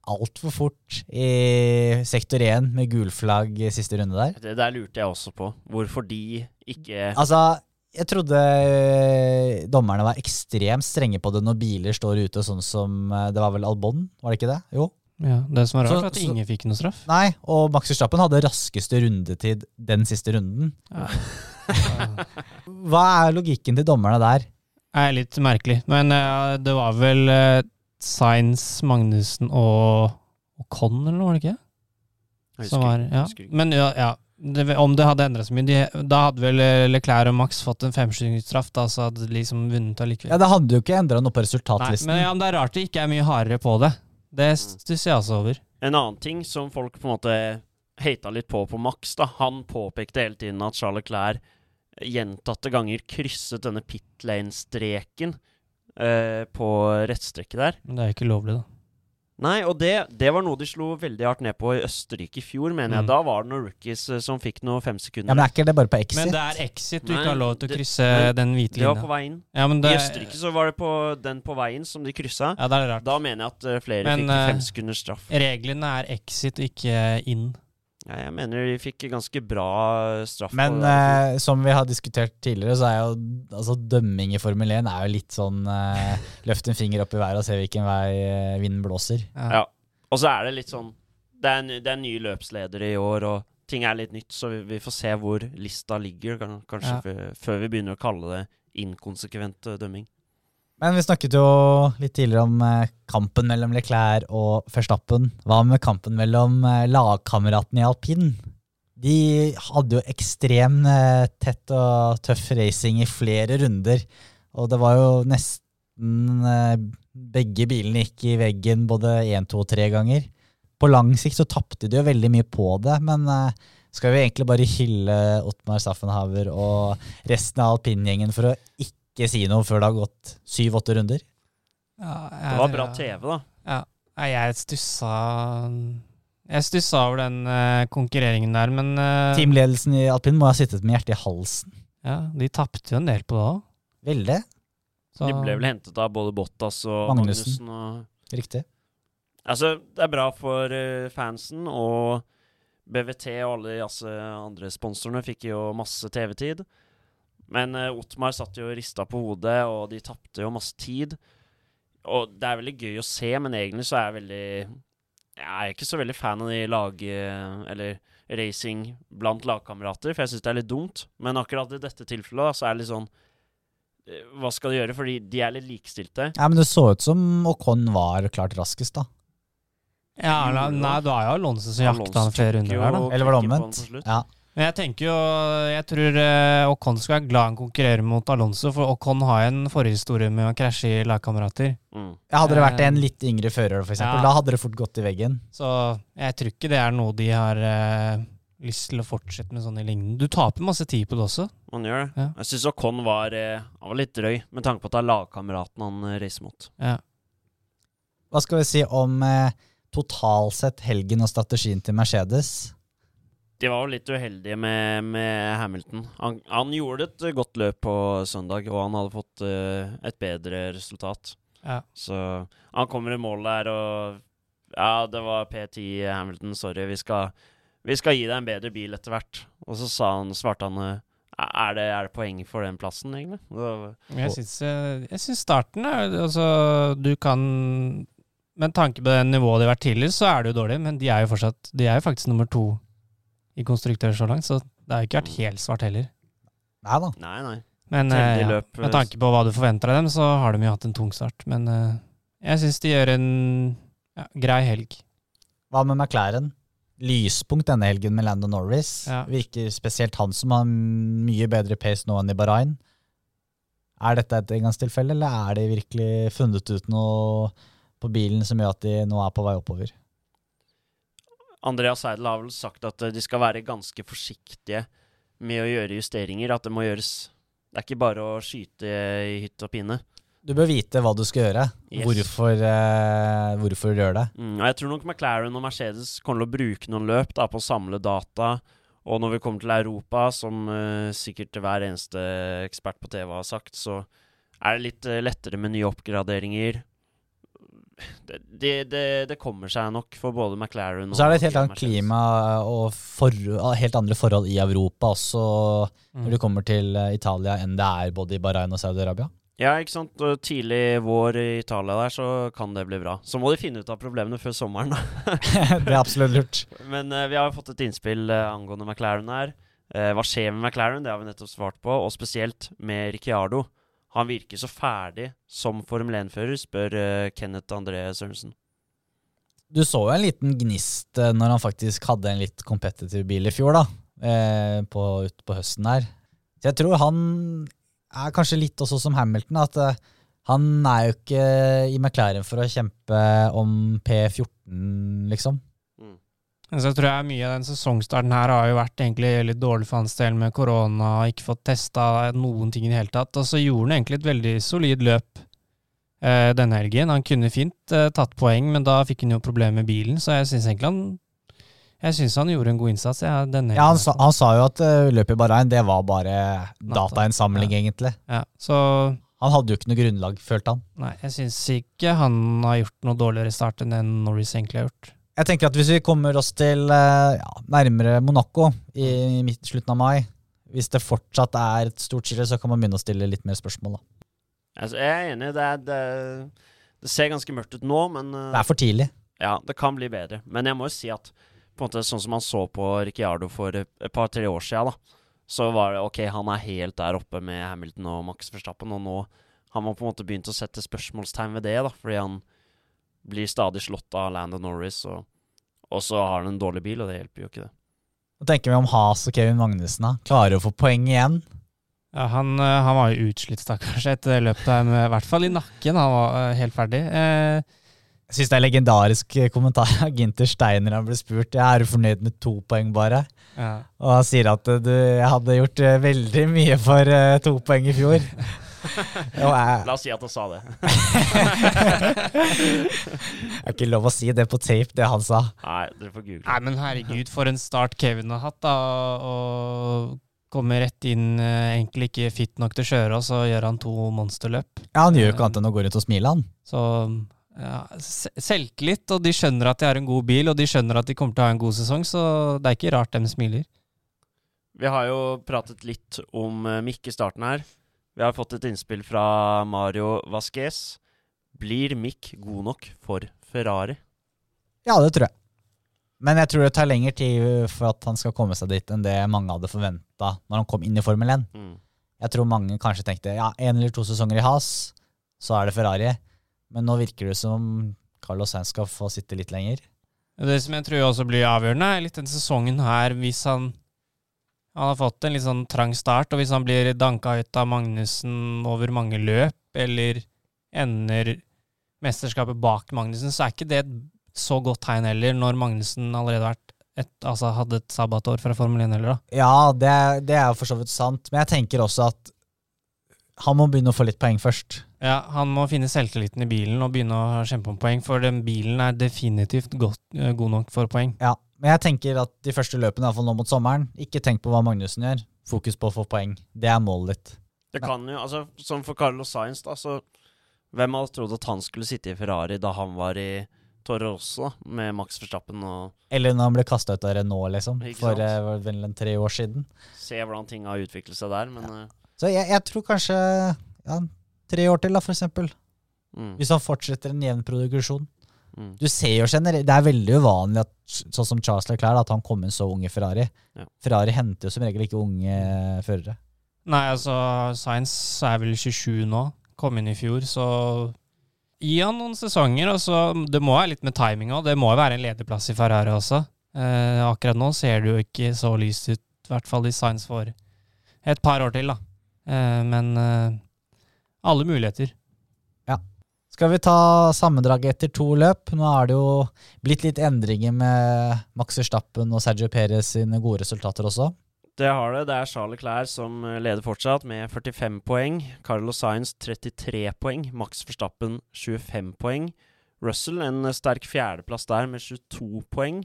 [SPEAKER 2] altfor fort i sektor 1 med gulflagg i siste runde der?
[SPEAKER 4] Det der lurte jeg også på. Hvorfor de ikke
[SPEAKER 2] Altså, jeg trodde eh, dommerne var ekstremt strenge på det når biler står ute, sånn som eh, Det var vel Albon, var det ikke det? Jo.
[SPEAKER 3] Ja, Det som er rart,
[SPEAKER 2] Så-
[SPEAKER 3] er at ingen fikk noe straff.
[SPEAKER 2] Nei, og Max Verstappen hadde raskeste rundetid den siste runden.
[SPEAKER 3] Ja. (laughs)
[SPEAKER 2] Hva er logikken til dommerne der?
[SPEAKER 3] Det er litt merkelig. Men uh, det var vel uh, Sainz, Magnussen og, og Conn, eller noe, var det ikke?
[SPEAKER 4] Jeg husker-
[SPEAKER 3] var, ja.
[SPEAKER 4] husker ikke.
[SPEAKER 3] Men ja, ja. Det, om det hadde endra seg mye de, Da hadde vel eh, Leclerc og Max fått en femskytingsstraff, da, så hadde de liksom vunnet allikevel.
[SPEAKER 2] Ja, Det hadde jo ikke endra noe på
[SPEAKER 3] Nei, men ja, men det er rart det ikke er mye hardere på det. Det stusser jeg også over.
[SPEAKER 4] En annen ting som folk på en måte hata litt på på Max, da. Han påpekte hele tiden at Charles Clair gjentatte ganger krysset denne pit lane-streken eh, på rettstrekket der.
[SPEAKER 3] Men det er jo ikke lovlig, da.
[SPEAKER 4] Nei, og det, det var noe de slo veldig hardt ned på i Østerrike i fjor, mener jeg.
[SPEAKER 3] Mm.
[SPEAKER 4] Da var det noen rookies eh, som fikk noe fem sekunder.
[SPEAKER 2] Ja, Men er ikke det bare på exit?
[SPEAKER 3] Men det er exit du
[SPEAKER 4] Nei,
[SPEAKER 3] ikke har lov til å
[SPEAKER 4] det-
[SPEAKER 3] krysse
[SPEAKER 4] men
[SPEAKER 3] den hvite
[SPEAKER 4] det var på
[SPEAKER 3] veien.
[SPEAKER 4] vei inn.
[SPEAKER 3] Ja, men det,
[SPEAKER 4] I Østerrike så var det på den på veien som de kryssa.
[SPEAKER 3] ja, det er rart.
[SPEAKER 4] Da mener jeg at eh, flere
[SPEAKER 3] Men,
[SPEAKER 4] fikk
[SPEAKER 3] eh,
[SPEAKER 4] fem sekunders straff.
[SPEAKER 3] Reglene er exit og ikke inn.
[SPEAKER 4] Ja, jeg mener de fikk ganske bra straff.
[SPEAKER 2] Men eh, som vi har diskutert tidligere, så er jo altså, dømming i Formel 1 er jo litt sånn eh, løft en finger opp i været og se hvilken vei eh, vinden blåser.
[SPEAKER 4] Ja. Og så er det litt sånn Det er, det er nye løpsledere i år, og ting er litt nytt, så vi, vi får se hvor lista ligger, kanskje
[SPEAKER 3] Ja.
[SPEAKER 4] før, før vi begynner å kalle det inkonsekvent eh, dømming.
[SPEAKER 2] Men vi snakket jo litt tidligere om eh, kampen mellom Leclerc og Verstappen. Hva med kampen mellom eh, lagkameratene i alpin? De hadde jo ekstrem eh, tett og tøff racing i flere runder. Og det var jo nesten Begge bilene gikk i veggen både én, to og tre ganger. På lang sikt så tapte de jo veldig mye på det, men skal vi egentlig bare hylle Ottmar Staffenhaver og resten av alpingjengen for å ikke si noe før det har gått syv-åtte runder?
[SPEAKER 4] Det var bra TV, da.
[SPEAKER 3] Nei, jeg stussa Jeg stussa over den uh, konkurreringen der, men uh,
[SPEAKER 2] Teamledelsen i alpin må ha sittet med hjertet i halsen.
[SPEAKER 3] ja, de tapte jo en del på det òg.
[SPEAKER 2] Veldig.
[SPEAKER 4] De ble vel hentet av både Bottas og
[SPEAKER 2] Magnussen.
[SPEAKER 4] Magnussen. og
[SPEAKER 2] Riktig.
[SPEAKER 4] Altså, det er bra for uh, fansen, og BVT og alle de altså, andre sponsorene fikk jo masse TV-tid. Men uh, Ottmar satt jo og rista på hodet, og de tapte jo masse tid. Og det er veldig gøy å se, men egentlig så er jeg veldig Jeg er ikke så veldig fan av de lag... eh, eller racing blant lagkamerater, for jeg syns det er litt dumt. Men akkurat i dette tilfellet så er det litt sånn eh, Hva skal de gjøre? Fordi de er litt likestilte.
[SPEAKER 2] Ja, men det så ut som Ocon var klart raskest, da.
[SPEAKER 3] Ja,
[SPEAKER 4] nei,
[SPEAKER 3] nei, det var jo Alonso som jakta han flere runder der, da.
[SPEAKER 2] Eller var det omvendt? Ja.
[SPEAKER 3] Men jeg tenker jo Jeg tror eh, Ocon skal være glad han konkurrerer mot Alonso, for Ocon har en forhistorie med å krasje i lagkamerater.
[SPEAKER 4] Mm.
[SPEAKER 2] Hadde det vært en
[SPEAKER 3] Eh,
[SPEAKER 2] litt yngre fører, for eksempel,
[SPEAKER 3] ja.
[SPEAKER 2] da hadde det fort gått i veggen.
[SPEAKER 3] Så jeg tror ikke det er noe de har eh, lyst til å fortsette med sånn i lengden. Du taper masse tid på det også.
[SPEAKER 4] Man gjør det.
[SPEAKER 3] Ja.
[SPEAKER 4] Jeg syns Ocon var, eh, han var litt drøy, med tanke på at det er lagkameraten han eh, reiser mot.
[SPEAKER 3] Ja.
[SPEAKER 2] Hva skal vi si om eh, totalt sett helgen og strategien til Mercedes?
[SPEAKER 4] De var jo litt uheldige med, med Hamilton. Han, han gjorde et godt løp på søndag, og han hadde fått uh, et bedre resultat.
[SPEAKER 3] Ja.
[SPEAKER 4] Så han kommer i mål der, og Ja, det var P10 Hamilton, sorry. Vi skal, vi skal gi deg en bedre bil etter hvert. Og så sa han, svarte han er det, er det poeng for den plassen, egentlig?
[SPEAKER 3] Jeg syns, eh, jeg syns starten er Altså, du kan Med tanke på det nivået de har vært tidligere, så er det jo dårlig, men de er jo fortsatt De er jo faktisk nummer to i konstruktør så langt, så det har ikke vært helt svart heller.
[SPEAKER 2] Nei da.
[SPEAKER 4] Nei, nei.
[SPEAKER 3] Men eh, ja, med tanke på hva du forventer av dem, så har de jo hatt en tung start. Men eh, jeg syns de gjør en ja, grei helg.
[SPEAKER 2] Hva med McLaren? Lyspunkt denne helgen med Landon Norris.
[SPEAKER 3] Ja.
[SPEAKER 2] Virker spesielt han som har mye bedre pace nå enn i Bahrain. Er dette et engangstilfelle, eller er de virkelig funnet ut noe på bilen som gjør at de nå er på vei oppover?
[SPEAKER 4] Andreas Seidel har vel sagt at eh, de skal være ganske forsiktige med å gjøre justeringer. At det må gjøres Det er ikke bare å skyte i hytt og pinne.
[SPEAKER 2] Du bør vite hva du skal gjøre.
[SPEAKER 4] Yes.
[SPEAKER 2] Hvorfor, eh, hvorfor du gjør det.
[SPEAKER 4] Mm, og jeg tror nok McLaren og Mercedes kommer til å bruke noen løp da, på å samle data. Og når vi kommer til Europa, som eh, sikkert hver eneste ekspert på TV har sagt, så er det litt eh, lettere med nye oppgraderinger. Det, det, det, det kommer seg nok for både McLaren og
[SPEAKER 2] så er det et helt annet klima og for, helt andre forhold i Europa også
[SPEAKER 3] Mm.
[SPEAKER 2] når du kommer til eh, Italia enn det er både i Bahrain og Saudi-Arabia.
[SPEAKER 4] Ja, ikke sant. Og tidlig vår i Italia der, så kan det bli bra. Så må de finne ut av problemene før sommeren, da. (laughs) (laughs)
[SPEAKER 2] det er absolutt lurt.
[SPEAKER 4] Men uh, vi har fått et innspill uh, angående McLaren her. Uh, hva skjer med McLaren? Det har vi nettopp svart på. Og spesielt med Ricciardo. Han virker så ferdig som Formel 1-fører, spør uh, Kenneth André Sørensen.
[SPEAKER 2] Du så jo en liten gnist eh, når han faktisk hadde en litt kompetitiv bil i fjor, da. Eh, på, ut på høsten her. Så jeg tror han er kanskje litt også som Hamilton, at uh, han er jo ikke i McLaren for å kjempe om P14, liksom.
[SPEAKER 3] Men så tror jeg mye av den sesongstarten her har jo vært egentlig litt dårlig for hans del med korona, og ikke fått testa noen ting i det hele tatt. Og så gjorde han egentlig et veldig solid løp eh, denne helgen. Han kunne fint eh, tatt poeng, men da fikk han jo problemer med bilen, så jeg syns egentlig han jeg syns han gjorde en god innsats. Ja,
[SPEAKER 2] Ja, han sa,
[SPEAKER 3] i
[SPEAKER 2] han sa jo at uh, løpet i Bahrain det var bare datainnsamling, ja. egentlig.
[SPEAKER 3] ja, så
[SPEAKER 2] Han hadde jo ikke noe grunnlag, følte han.
[SPEAKER 3] nei, jeg syns ikke han har gjort noe dårligere start enn den Norris egentlig har gjort.
[SPEAKER 2] Jeg tenker at hvis vi kommer oss til eh, ja, nærmere Monaco i midt, slutten av mai, hvis det fortsatt er et stort skille, så kan man begynne å stille litt mer spørsmål. Da.
[SPEAKER 4] Altså, jeg er enig. Det, er, det, det ser ganske mørkt ut nå, men eh,
[SPEAKER 2] Det er for tidlig.
[SPEAKER 4] Ja, det kan bli bedre. Men jeg må jo si at på en måte sånn som man så på Ricciardo for et par-tre år siden, da, så var det ok, han er helt der oppe med Hamilton og Max Verstappen, og nå har man på en måte begynt å sette spørsmålstegn ved det, da, fordi han blir stadig slått av Landon Norris, og, og så har han en dårlig bil, og det hjelper jo ikke det.
[SPEAKER 2] Nå tenker vi om Has og Kevin Magnussen. da. Klarer å få poeng igjen.
[SPEAKER 3] Ja, han, eh, han var jo utslitt, stakkars, etter det løpet der, med, i hvert fall i nakken. Han var eh, helt ferdig. Eh,
[SPEAKER 2] Jeg syns det er legendarisk kommentar av Ginter Steiner han ble spurt. Jeg er du fornøyd med to poeng, bare?
[SPEAKER 3] ja.
[SPEAKER 2] Og han sier at eh, du, jeg hadde gjort eh, veldig mye for uh, to poeng i fjor. (laughs) (laughs) Og jeg,
[SPEAKER 4] La oss si at han sa det. (laughs)
[SPEAKER 2] det er ikke lov å si det på tape, det han sa.
[SPEAKER 4] Nei, dere får google.
[SPEAKER 3] Nei, men herregud, for en start Kevin har hatt, da. Og kommer rett inn, eh, egentlig ikke fit nok til å kjøre, og så gjør han to monsterløp.
[SPEAKER 2] Ja, Han gjør jo ikke annet enn å gå rundt og smile, han.
[SPEAKER 3] Så ja, selvtillit, og de skjønner at de har en god bil, og de skjønner at de kommer til å ha en god sesong, så det er ikke rart de smiler.
[SPEAKER 4] Vi har jo pratet litt om uh, Mikke i starten her. Vi har fått et innspill fra Mario Vasques. Blir Mick god nok for Ferrari?
[SPEAKER 2] Ja, det tror jeg. Men jeg tror det tar lengre tid for at han skal komme seg dit enn det mange hadde forventa når han kom inn i Formel 1.
[SPEAKER 4] Mm.
[SPEAKER 2] Jeg tror mange kanskje tenkte ja, én eller to sesonger i has, så er det Ferrari. Men nå virker det som Carlos Sainz skal få sitte litt lenger.
[SPEAKER 3] Det som jeg tror også blir avgjørende, er litt den sesongen her, hvis han Han har fått en litt sånn trang start, og hvis han blir danka ut av Magnussen over mange løp, eller ender mesterskapet bak Magnussen, så er ikke det et så godt tegn heller, når Magnussen allerede et, altså hadde et sabbatår fra Formel 1 heller, da.
[SPEAKER 2] Ja, det, det er jo for så vidt sant, men jeg tenker også at han må begynne å få litt poeng først.
[SPEAKER 3] Ja, han må finne selvtilliten i bilen og begynne å kjempe om poeng, for den bilen er definitivt godt, eh, god nok for poeng.
[SPEAKER 2] Ja, men jeg tenker at de første løpene, iallfall nå mot sommeren, ikke tenk på hva Magnussen gjør. Fokus på å få poeng. Det er målet ditt.
[SPEAKER 4] Det kan jo, altså Som for Carlos Sainz, da, så Hvem hadde trodd at han skulle sitte i Ferrari da han var i Torre også, med Max Verstappen, og
[SPEAKER 2] Eller når han ble kasta ut av Renault, liksom. For eh, vel en tre år siden.
[SPEAKER 4] se hvordan ting har utviklet seg der, men ja.
[SPEAKER 2] Så jeg, jeg tror kanskje ja, tre år til, da, for eksempel.
[SPEAKER 4] mm,
[SPEAKER 2] Hvis han fortsetter en jevn progresjon.
[SPEAKER 4] Mm.
[SPEAKER 2] Du ser jo generelt, Det er veldig uvanlig at sånn som Charles Leclerc, at han kom inn så ung i Ferrari.
[SPEAKER 4] Ja.
[SPEAKER 2] Ferrari henter jo som regel ikke unge eh, førere.
[SPEAKER 3] Nei, altså, Science er vel 27 nå. Kom inn i fjor, så gi han noen sesonger. Altså, det må være litt med timing. Det må jo være en lederplass i Ferrari også. Eh, akkurat nå ser det jo ikke så lyst ut, i hvert fall i Science for et par år til, da. Eh, men eh, alle muligheter.
[SPEAKER 2] Skal vi ta sammendraget etter to løp? Nå er det jo blitt litt endringer med Max Verstappen og Sergio Perez sine gode resultater også.
[SPEAKER 4] Det har det. Det er Charles Clair som eh, leder fortsatt, med 45 poeng. Carlos Sainz 33 poeng. Max Verstappen 25 poeng. Russell en eh, sterk fjerdeplass der med 22 poeng.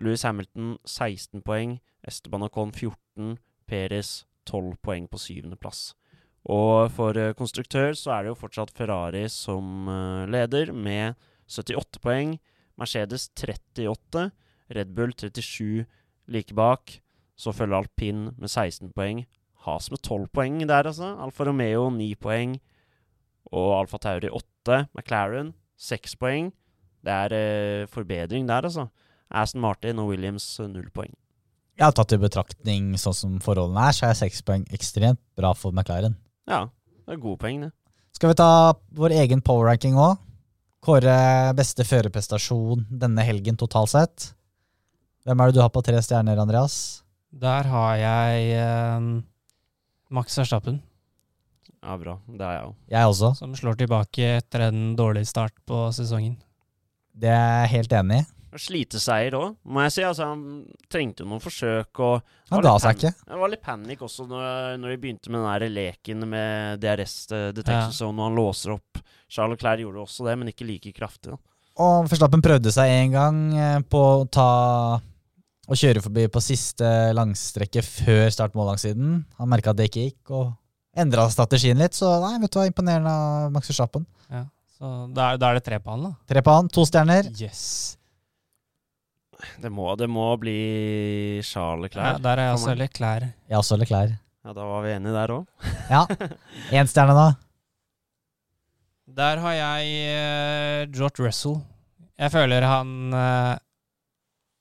[SPEAKER 4] Louis Hamilton 16 poeng. Esteban Acon 14. Perez 12 poeng på syvendeplass. Og for eh, konstruktør så er det jo fortsatt Ferrari som eh, leder, med 78 poeng. Mercedes 38. Red Bull 37 like bak. Så følger alpin med 16 poeng. Has med 12 poeng der, altså. Alfa Romeo 9 poeng. Og Alfa Tauri 8. McLaren 6 poeng. Det er eh, forbedring der, altså. Aston Martin og Williams eh, 0 poeng.
[SPEAKER 2] Jeg har tatt i betraktning sånn som forholdene er, så er 6 poeng ekstremt bra for McLaren.
[SPEAKER 4] Ja, det er gode poeng, det.
[SPEAKER 2] Skal vi ta vår egen power ranking òg? Kåre beste førerprestasjon denne helgen totalt sett. Hvem er det du har på tre stjerner, Andreas?
[SPEAKER 3] Der har jeg eh, Max Verstappen,
[SPEAKER 4] Ja, bra. Det er jeg òg.
[SPEAKER 2] Jeg også.
[SPEAKER 3] som slår tilbake etter en dårlig start på sesongen.
[SPEAKER 2] Det er jeg helt enig i.
[SPEAKER 4] Sliteseier òg, må jeg si. Altså, han trengte jo noen forsøk. og
[SPEAKER 2] Han
[SPEAKER 4] var
[SPEAKER 2] ga seg ikke.
[SPEAKER 4] Det var litt panikk også når, når de begynte med den der leken med DRS eh, detection
[SPEAKER 3] Ja.
[SPEAKER 4] zone, og han låser opp. Charles Clair gjorde også det, men ikke like kraftig. da.
[SPEAKER 2] Og Verstappen prøvde seg en gang eh, på å ta og kjøre forbi på siste langstrekke før start mållangsiden. Han merka at det ikke gikk, og endra strategien litt. Så nei, vet du hva, imponerende av Max Verstappen.
[SPEAKER 3] Ja. Så da er, da er det tre på han, da.
[SPEAKER 2] Tre på han, to stjerner.
[SPEAKER 3] Yes.
[SPEAKER 4] Det må, det må bli Charles
[SPEAKER 3] Ja, der er jeg også. Leclerc.
[SPEAKER 2] Jeg også Leclerc.
[SPEAKER 4] Ja, da var vi enige der òg. (laughs)
[SPEAKER 2] Ja. Én stjerne, da.
[SPEAKER 3] Der har jeg uh, George Russell. Jeg føler han uh,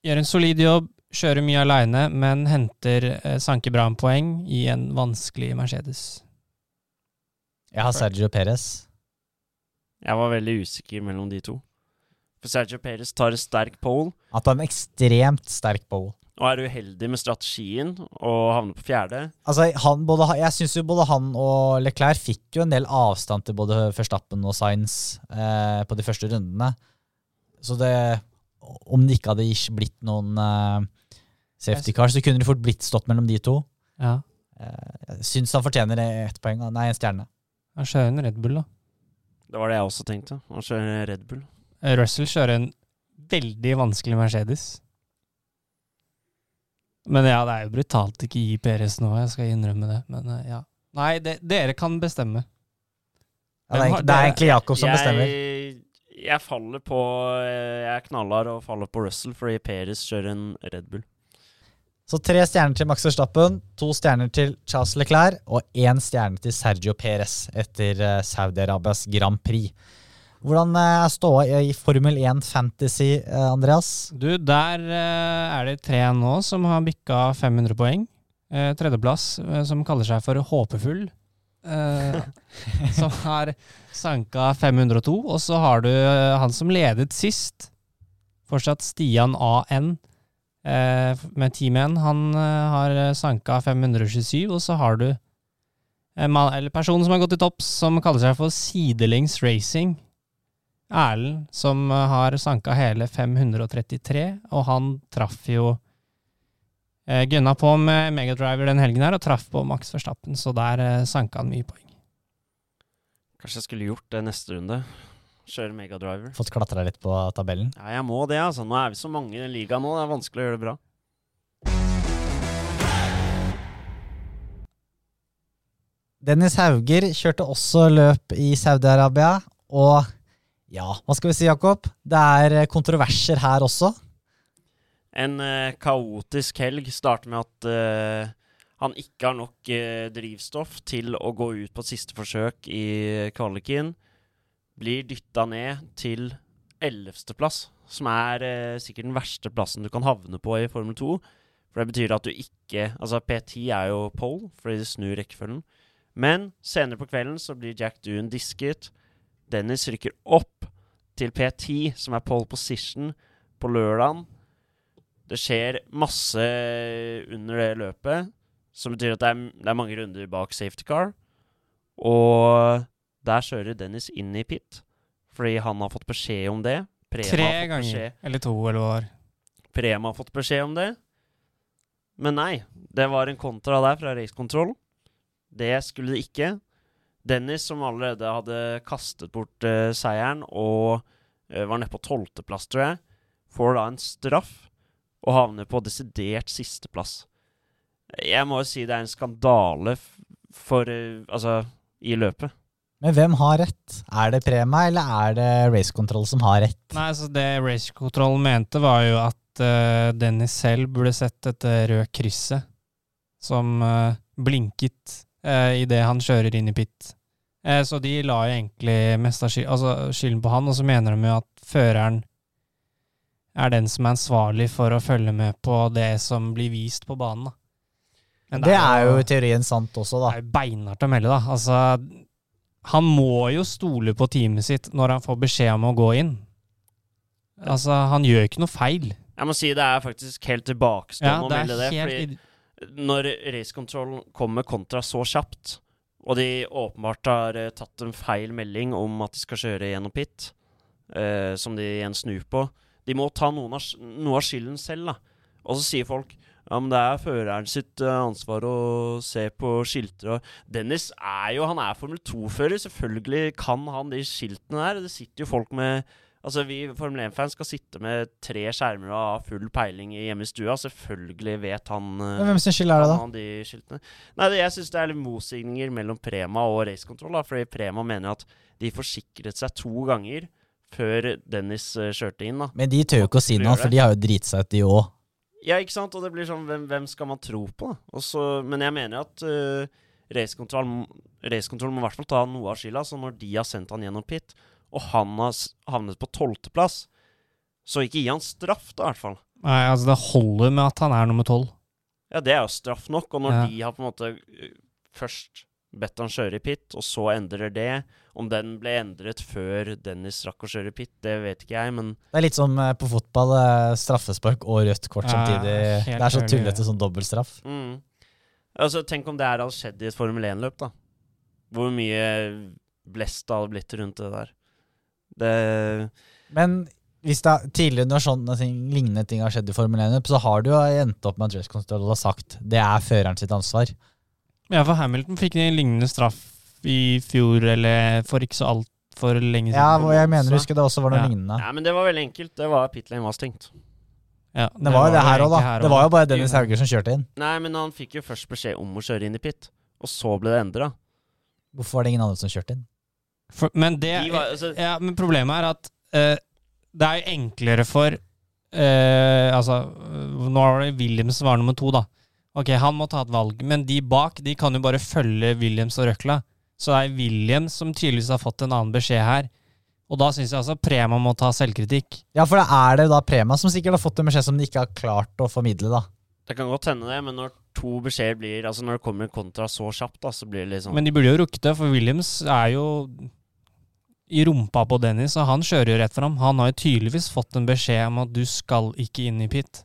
[SPEAKER 3] gjør en solid jobb, kjører mye aleine, men henter uh, sanker bra med poeng i en vanskelig Mercedes.
[SPEAKER 2] Jeg har Sergio Perez.
[SPEAKER 4] Jeg var veldig usikker mellom de to. For Sergio Perez tar en sterk pole,
[SPEAKER 2] Han tar en ekstremt sterk pole.
[SPEAKER 4] og er uheldig med strategien og havner på fjerde.
[SPEAKER 2] Altså, han, både, jeg syns jo både han og Leclerc fikk jo en del avstand til både Verstappen og Sainz eh, på de første rundene. Så det Om det ikke hadde ikke blitt noen eh, safety car, så kunne det fort blitt stått mellom de to.
[SPEAKER 3] Ja.
[SPEAKER 2] Eh, jeg syns han fortjener ett poeng. Nei, en stjerne.
[SPEAKER 3] Han kjører en Red Bull, da.
[SPEAKER 4] Det var det jeg også tenkte. Han kjører Red Bull.
[SPEAKER 3] Eh, Russell kjører en veldig vanskelig Mercedes. Men ja, det er jo brutalt ikke gi Peres nå, jeg skal innrømme det. Men eh, ja. Nei, det, dere kan bestemme.
[SPEAKER 2] Ja, det, er, egentlig- det er egentlig Jakob som bestemmer.
[SPEAKER 4] Jeg, jeg faller på eh, Jeg knaller og faller på Russell fordi Peres kjører en Red Bull.
[SPEAKER 2] Så tre stjerner til Max Verstappen, to stjerner til Charles Leclerc og én stjerne til Sergio Perez etter Saudi-Arabias Grand Prix. Hvordan eh, er ståa i Formel 1 Fantasy, eh, Andreas?
[SPEAKER 3] Du, der eh, er det tre nå som har bikka 500 poeng. Tredjeplass, som kaller seg for Håpefull, (laughs) som har sanka 502. Og så har du han som ledet sist, fortsatt Stian AN, med Team 1. Han har sanka 527, og så har du eller personen som har gått i topps, som kaller seg for Sidelengs Racing. Erlend, som eh, har sanka hele 533, og han traff jo eh, Gunna på med Megadriver den helgen her, og traff på Max Verstappen, så der eh, sanka han mye poeng.
[SPEAKER 4] Kanskje jeg skulle gjort det neste runde. Kjøre megadriver.
[SPEAKER 2] Fått klatra litt på tabellen.
[SPEAKER 4] Ja, jeg må det, altså. Nå er vi så mange i ligaen nå, det er vanskelig å gjøre det bra.
[SPEAKER 2] Dennis Hauger kjørte også løp i Saudi-Arabia, og ja, hva skal vi si, Jakob? Det er eh, kontroverser her også.
[SPEAKER 4] En uh, kaotisk helg starter med at uh, han ikke har nok uh, drivstoff til å gå ut på siste forsøk i kvaliken. Blir dytta ned til ellevteplass, som er sikkert den verste plassen du kan havne på i Formel 2. For det betyr at du ikke Altså, P10 er jo pole, fordi det snur rekkefølgen. Men senere på kvelden så blir Jack Doon disket. Dennis rykker opp til P10, som er pole position, på lørdagen. Det skjer masse under det løpet, som betyr at det er, det er mange runder bak safety car. Og der kjører Dennis inn i pit, fordi han har fått beskjed om det. Prema
[SPEAKER 3] Tre ganger,
[SPEAKER 4] beskjed-
[SPEAKER 3] eller to, eller hva var.
[SPEAKER 4] Prema har fått beskjed om det. Men nei, det var en kontra der fra Race Control. Det skulle det ikke. Dennis, som allerede hadde kastet bort uh, seieren og uh, var nede på tolvteplass, tror jeg, får da en straff og havner på desidert sisteplass. Jeg må jo si det er en skandale for uh, Altså, i løpet.
[SPEAKER 2] Men hvem har rett? Er det Prema, eller er det Race Control som har rett?
[SPEAKER 3] Nei, så Det Race Control mente, var jo at uh, Dennis selv burde sett dette røde krysset som uh, blinket uh, idet han kjører inn i pit. Eh, så de la jo egentlig mest av skyld, altså skylden på han, og så mener de jo at føreren er den som er ansvarlig for å følge med på det som blir vist på banen. da. Men
[SPEAKER 2] Det er jo i teorien sant også,
[SPEAKER 3] det
[SPEAKER 2] da.
[SPEAKER 3] er jo beinhardt å melde, da. Altså, han må jo stole på teamet sitt når han får beskjed om å gå inn. Altså, han gjør ikke noe feil.
[SPEAKER 4] Jeg må si det er faktisk helt tilbakestående
[SPEAKER 3] Ja,
[SPEAKER 4] å
[SPEAKER 3] det
[SPEAKER 4] melde det.
[SPEAKER 3] helt
[SPEAKER 4] fordi når Race Control kommer kontra så kjapt, og de åpenbart har uh, tatt en feil melding om at de skal kjøre gjennom pit, uh, som de igjen snur på De må ta noen av, noe av skylden selv, da. Og så sier folk ja, men det er føreren sitt eh, ansvar å se på skilter og Dennis er jo Han er Formel 2-fører. Selvfølgelig kan han de skiltene der. Det sitter jo folk med Altså, vi Formel 1-fans skal sitte med tre skjermer og ha full peiling i- hjemme i stua. Selvfølgelig vet han eh,
[SPEAKER 2] Men hvem sin skyld er det, da?
[SPEAKER 4] han de skiltene. Nei, det, jeg syns det er litt motsigninger mellom Prema og racekontroll. da, Fordi Prema mener at de forsikret seg to ganger før Dennis eh, kjørte inn. da.
[SPEAKER 2] Men de tør jo ikke å si noe, for de har jo driti seg ut, de òg.
[SPEAKER 4] Ja, ikke sant? Og det blir sånn, hvem, hvem skal man tro på? da? Og men jeg mener at uh, racekontroll racekontroll må i hvert fall ta noe av skylda. Så når de har sendt han gjennom pit, og han har havnet på tolvteplass, så ikke gi han straff, da, i hvert fall.
[SPEAKER 3] Nei, altså, det holder med at han er nummer tolv.
[SPEAKER 4] Ja, det er jo straff nok. Og når
[SPEAKER 3] Ja.
[SPEAKER 4] de har på en måte først bedt han kjøre i pit, og så endrer det Om den ble endret før Dennis rakk å kjøre i pit, det vet ikke jeg, men
[SPEAKER 2] Det er litt som eh, på fotball. eh, Straffespark og rødt kort
[SPEAKER 3] Ja,
[SPEAKER 2] samtidig. Det er så tullete sånn dobbeltstraff.
[SPEAKER 4] mm. Altså, Tenk om det her hadde skjedd i et Formel 1-løp, da. Hvor mye blest det hadde blitt rundt det der. Det
[SPEAKER 2] Men hvis det er tidligere når sånne ting, lignende ting har skjedd i Formel 1, så har du jo endt opp med at Race Control har sagt det er føreren sitt ansvar.
[SPEAKER 3] Ja, for Hamilton fikk en lignende straff i fjor, eller for ikke så altfor lenge siden.
[SPEAKER 2] Ja, og jeg mener å huske det også var noe
[SPEAKER 3] Ja.
[SPEAKER 2] lignende.
[SPEAKER 4] Ja, men det var veldig enkelt. Det var pit lane var stengt.
[SPEAKER 3] Ja,
[SPEAKER 2] Det var jo det her òg, da.
[SPEAKER 3] her
[SPEAKER 2] Det var jo bare Dennis Hauger som kjørte inn.
[SPEAKER 4] Nei, men han fikk jo først beskjed om å kjøre inn i pit, og så ble det endra.
[SPEAKER 2] Hvorfor var det ingen andre som kjørte inn?
[SPEAKER 3] For, men det
[SPEAKER 4] De var- altså-
[SPEAKER 3] ja, men problemet er at uh, det er jo enklere for uh, Altså, nå var det Williams som var nummer to, da. Ok, han må ta et valg, men de bak de kan jo bare følge Williams og røkla. Så det er Williams som tydeligvis har fått en annen beskjed her. Og da syns jeg altså Prema må ta selvkritikk.
[SPEAKER 2] Ja, for da er det da Prema som sikkert har fått en beskjed som de ikke har klart å formidle, da.
[SPEAKER 4] Det kan godt hende det, men når to beskjeder blir Altså når det kommer kontra så kjapt, da, så blir det litt sånn
[SPEAKER 3] Men de burde jo rukket det, for Williams er jo i rumpa på Dennis, og han kjører jo rett fram. Han har jo tydeligvis fått en beskjed om at du skal ikke inn i pit.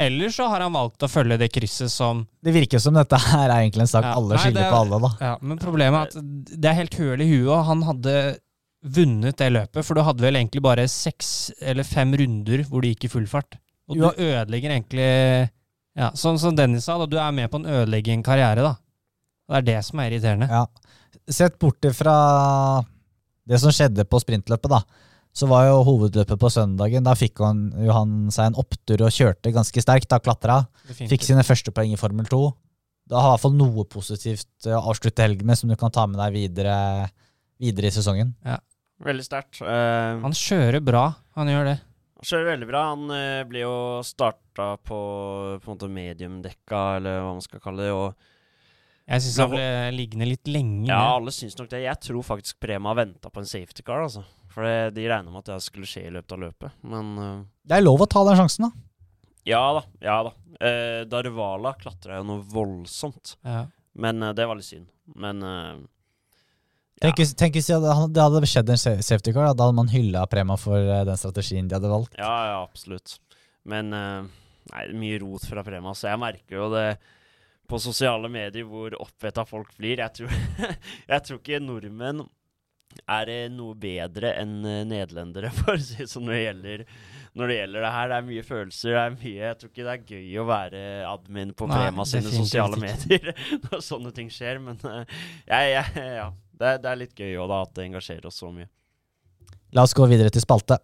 [SPEAKER 3] Eller så har han valgt å følge det krysset som
[SPEAKER 2] Det virker som dette her er egentlig en sak
[SPEAKER 3] Ja.
[SPEAKER 2] alle
[SPEAKER 3] Nei,
[SPEAKER 2] skylder
[SPEAKER 3] er-
[SPEAKER 2] på alle, da.
[SPEAKER 3] Ja, men problemet er at det er helt høl i huet, og han hadde vunnet det løpet, for du hadde vel egentlig bare seks eller fem runder hvor du gikk i full fart. Og du ødelegger egentlig Ja, sånn som Dennis sa, da, du er med på en ødeleggende karriere, da. Det er det som er irriterende.
[SPEAKER 2] Ja. Sett bort fra det som skjedde på sprintløpet, da, så var jo hovedløpet på søndagen. Da fikk han, han seg en opptur og kjørte ganske sterkt. Da klatra. Fikk sine første poeng i Formel 2. Da har i hvert fall noe positivt eh, å avslutte helgen med som du kan ta med deg videre, videre i sesongen. Ja.
[SPEAKER 4] Veldig sterkt. Uh,
[SPEAKER 3] Han kjører bra, han gjør det.
[SPEAKER 4] Han kjører veldig bra. Han uh, blir jo starta på, på en måte mediumdekka, eller hva man skal kalle det. Og
[SPEAKER 3] Jeg syns han ble liggende litt lenge.
[SPEAKER 4] ja,
[SPEAKER 3] med.
[SPEAKER 4] alle syns nok det. Jeg tror faktisk Prema venta på en safety car, altså. For de regna med at det skulle skje i løpet av løpet. Men uh...
[SPEAKER 2] Det er lov å ta den sjansen, da.
[SPEAKER 4] ja da, ja da. Uh, Darvala klatra jo noe voldsomt.
[SPEAKER 3] Ja.
[SPEAKER 4] Men uh, det var litt synd. Men eh, ja.
[SPEAKER 2] Tenk hvis, det hadde- skjedd en safety car, da, da hadde man hylla Prema for eh, den strategien de hadde valgt.
[SPEAKER 4] Ja, ja, absolutt. Men eh, Nei, det mye rot fra Prema, så jeg merker jo det på sosiale medier hvor oppheta folk blir. Jeg tror, (laughs) jeg tror ikke nordmenn er eh, noe bedre enn eh, nederlendere, (laughs) for å si det sånn, når det gjelder når det gjelder det her. Det er mye følelser. det er mye, Jeg tror ikke det er gøy å være admin på Prema sine sosiale medier (laughs) når sånne ting skjer, men uh, ja, ja, ja. Det, det er litt gøy òg, da, at det engasjerer oss så mye.
[SPEAKER 2] La oss gå videre til spalte.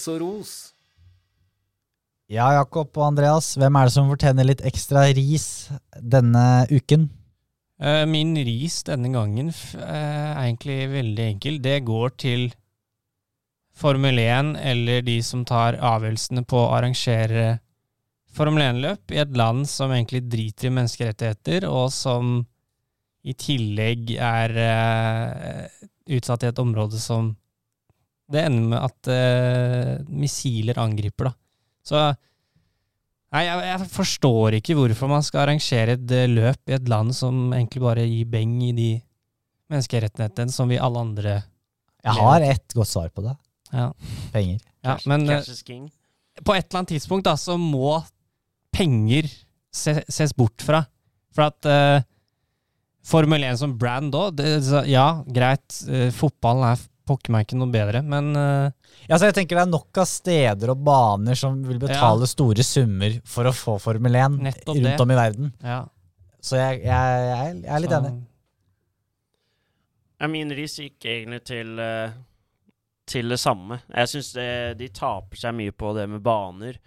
[SPEAKER 5] Ris og ros.
[SPEAKER 2] Ja, Jakob og Andreas, hvem er det som fortjener litt ekstra ris denne uken?
[SPEAKER 3] Eh, Min ris denne gangen eh, er egentlig veldig enkel. Det går til Formel 1 eller de som tar avgjørelsene på å arrangere Formel 1-løp i et land som egentlig driter i menneskerettigheter, og som i tillegg er eh, utsatt i et område som Det ender med at eh, missiler angriper, da. Så Nei, jeg, jeg forstår ikke hvorfor man skal arrangere et eh, løp i et land som egentlig bare gir beng i de menneskerettighetene som vi alle andre
[SPEAKER 2] Jeg har ett godt svar på det.
[SPEAKER 3] Ja.
[SPEAKER 2] Penger.
[SPEAKER 3] ja, Men eh, på et eller annet tidspunkt da, så må penger se, ses bort fra. For at eh, Formel 1 som brand òg, ja, greit, eh, fotballen er pokker meg ikke noe bedre, men uh,
[SPEAKER 2] Ja, så jeg tenker Det er nok av steder og baner som vil betale store summer for å få Formel 1
[SPEAKER 3] Nettopp
[SPEAKER 2] rundt
[SPEAKER 3] det.
[SPEAKER 2] om i verden.
[SPEAKER 3] ja.
[SPEAKER 2] Så jeg, jeg, jeg, jeg er litt
[SPEAKER 3] så-
[SPEAKER 2] enig.
[SPEAKER 4] Ja, min ris gikk egentlig til, eh, til det samme. Jeg syns de taper seg mye på det med baner.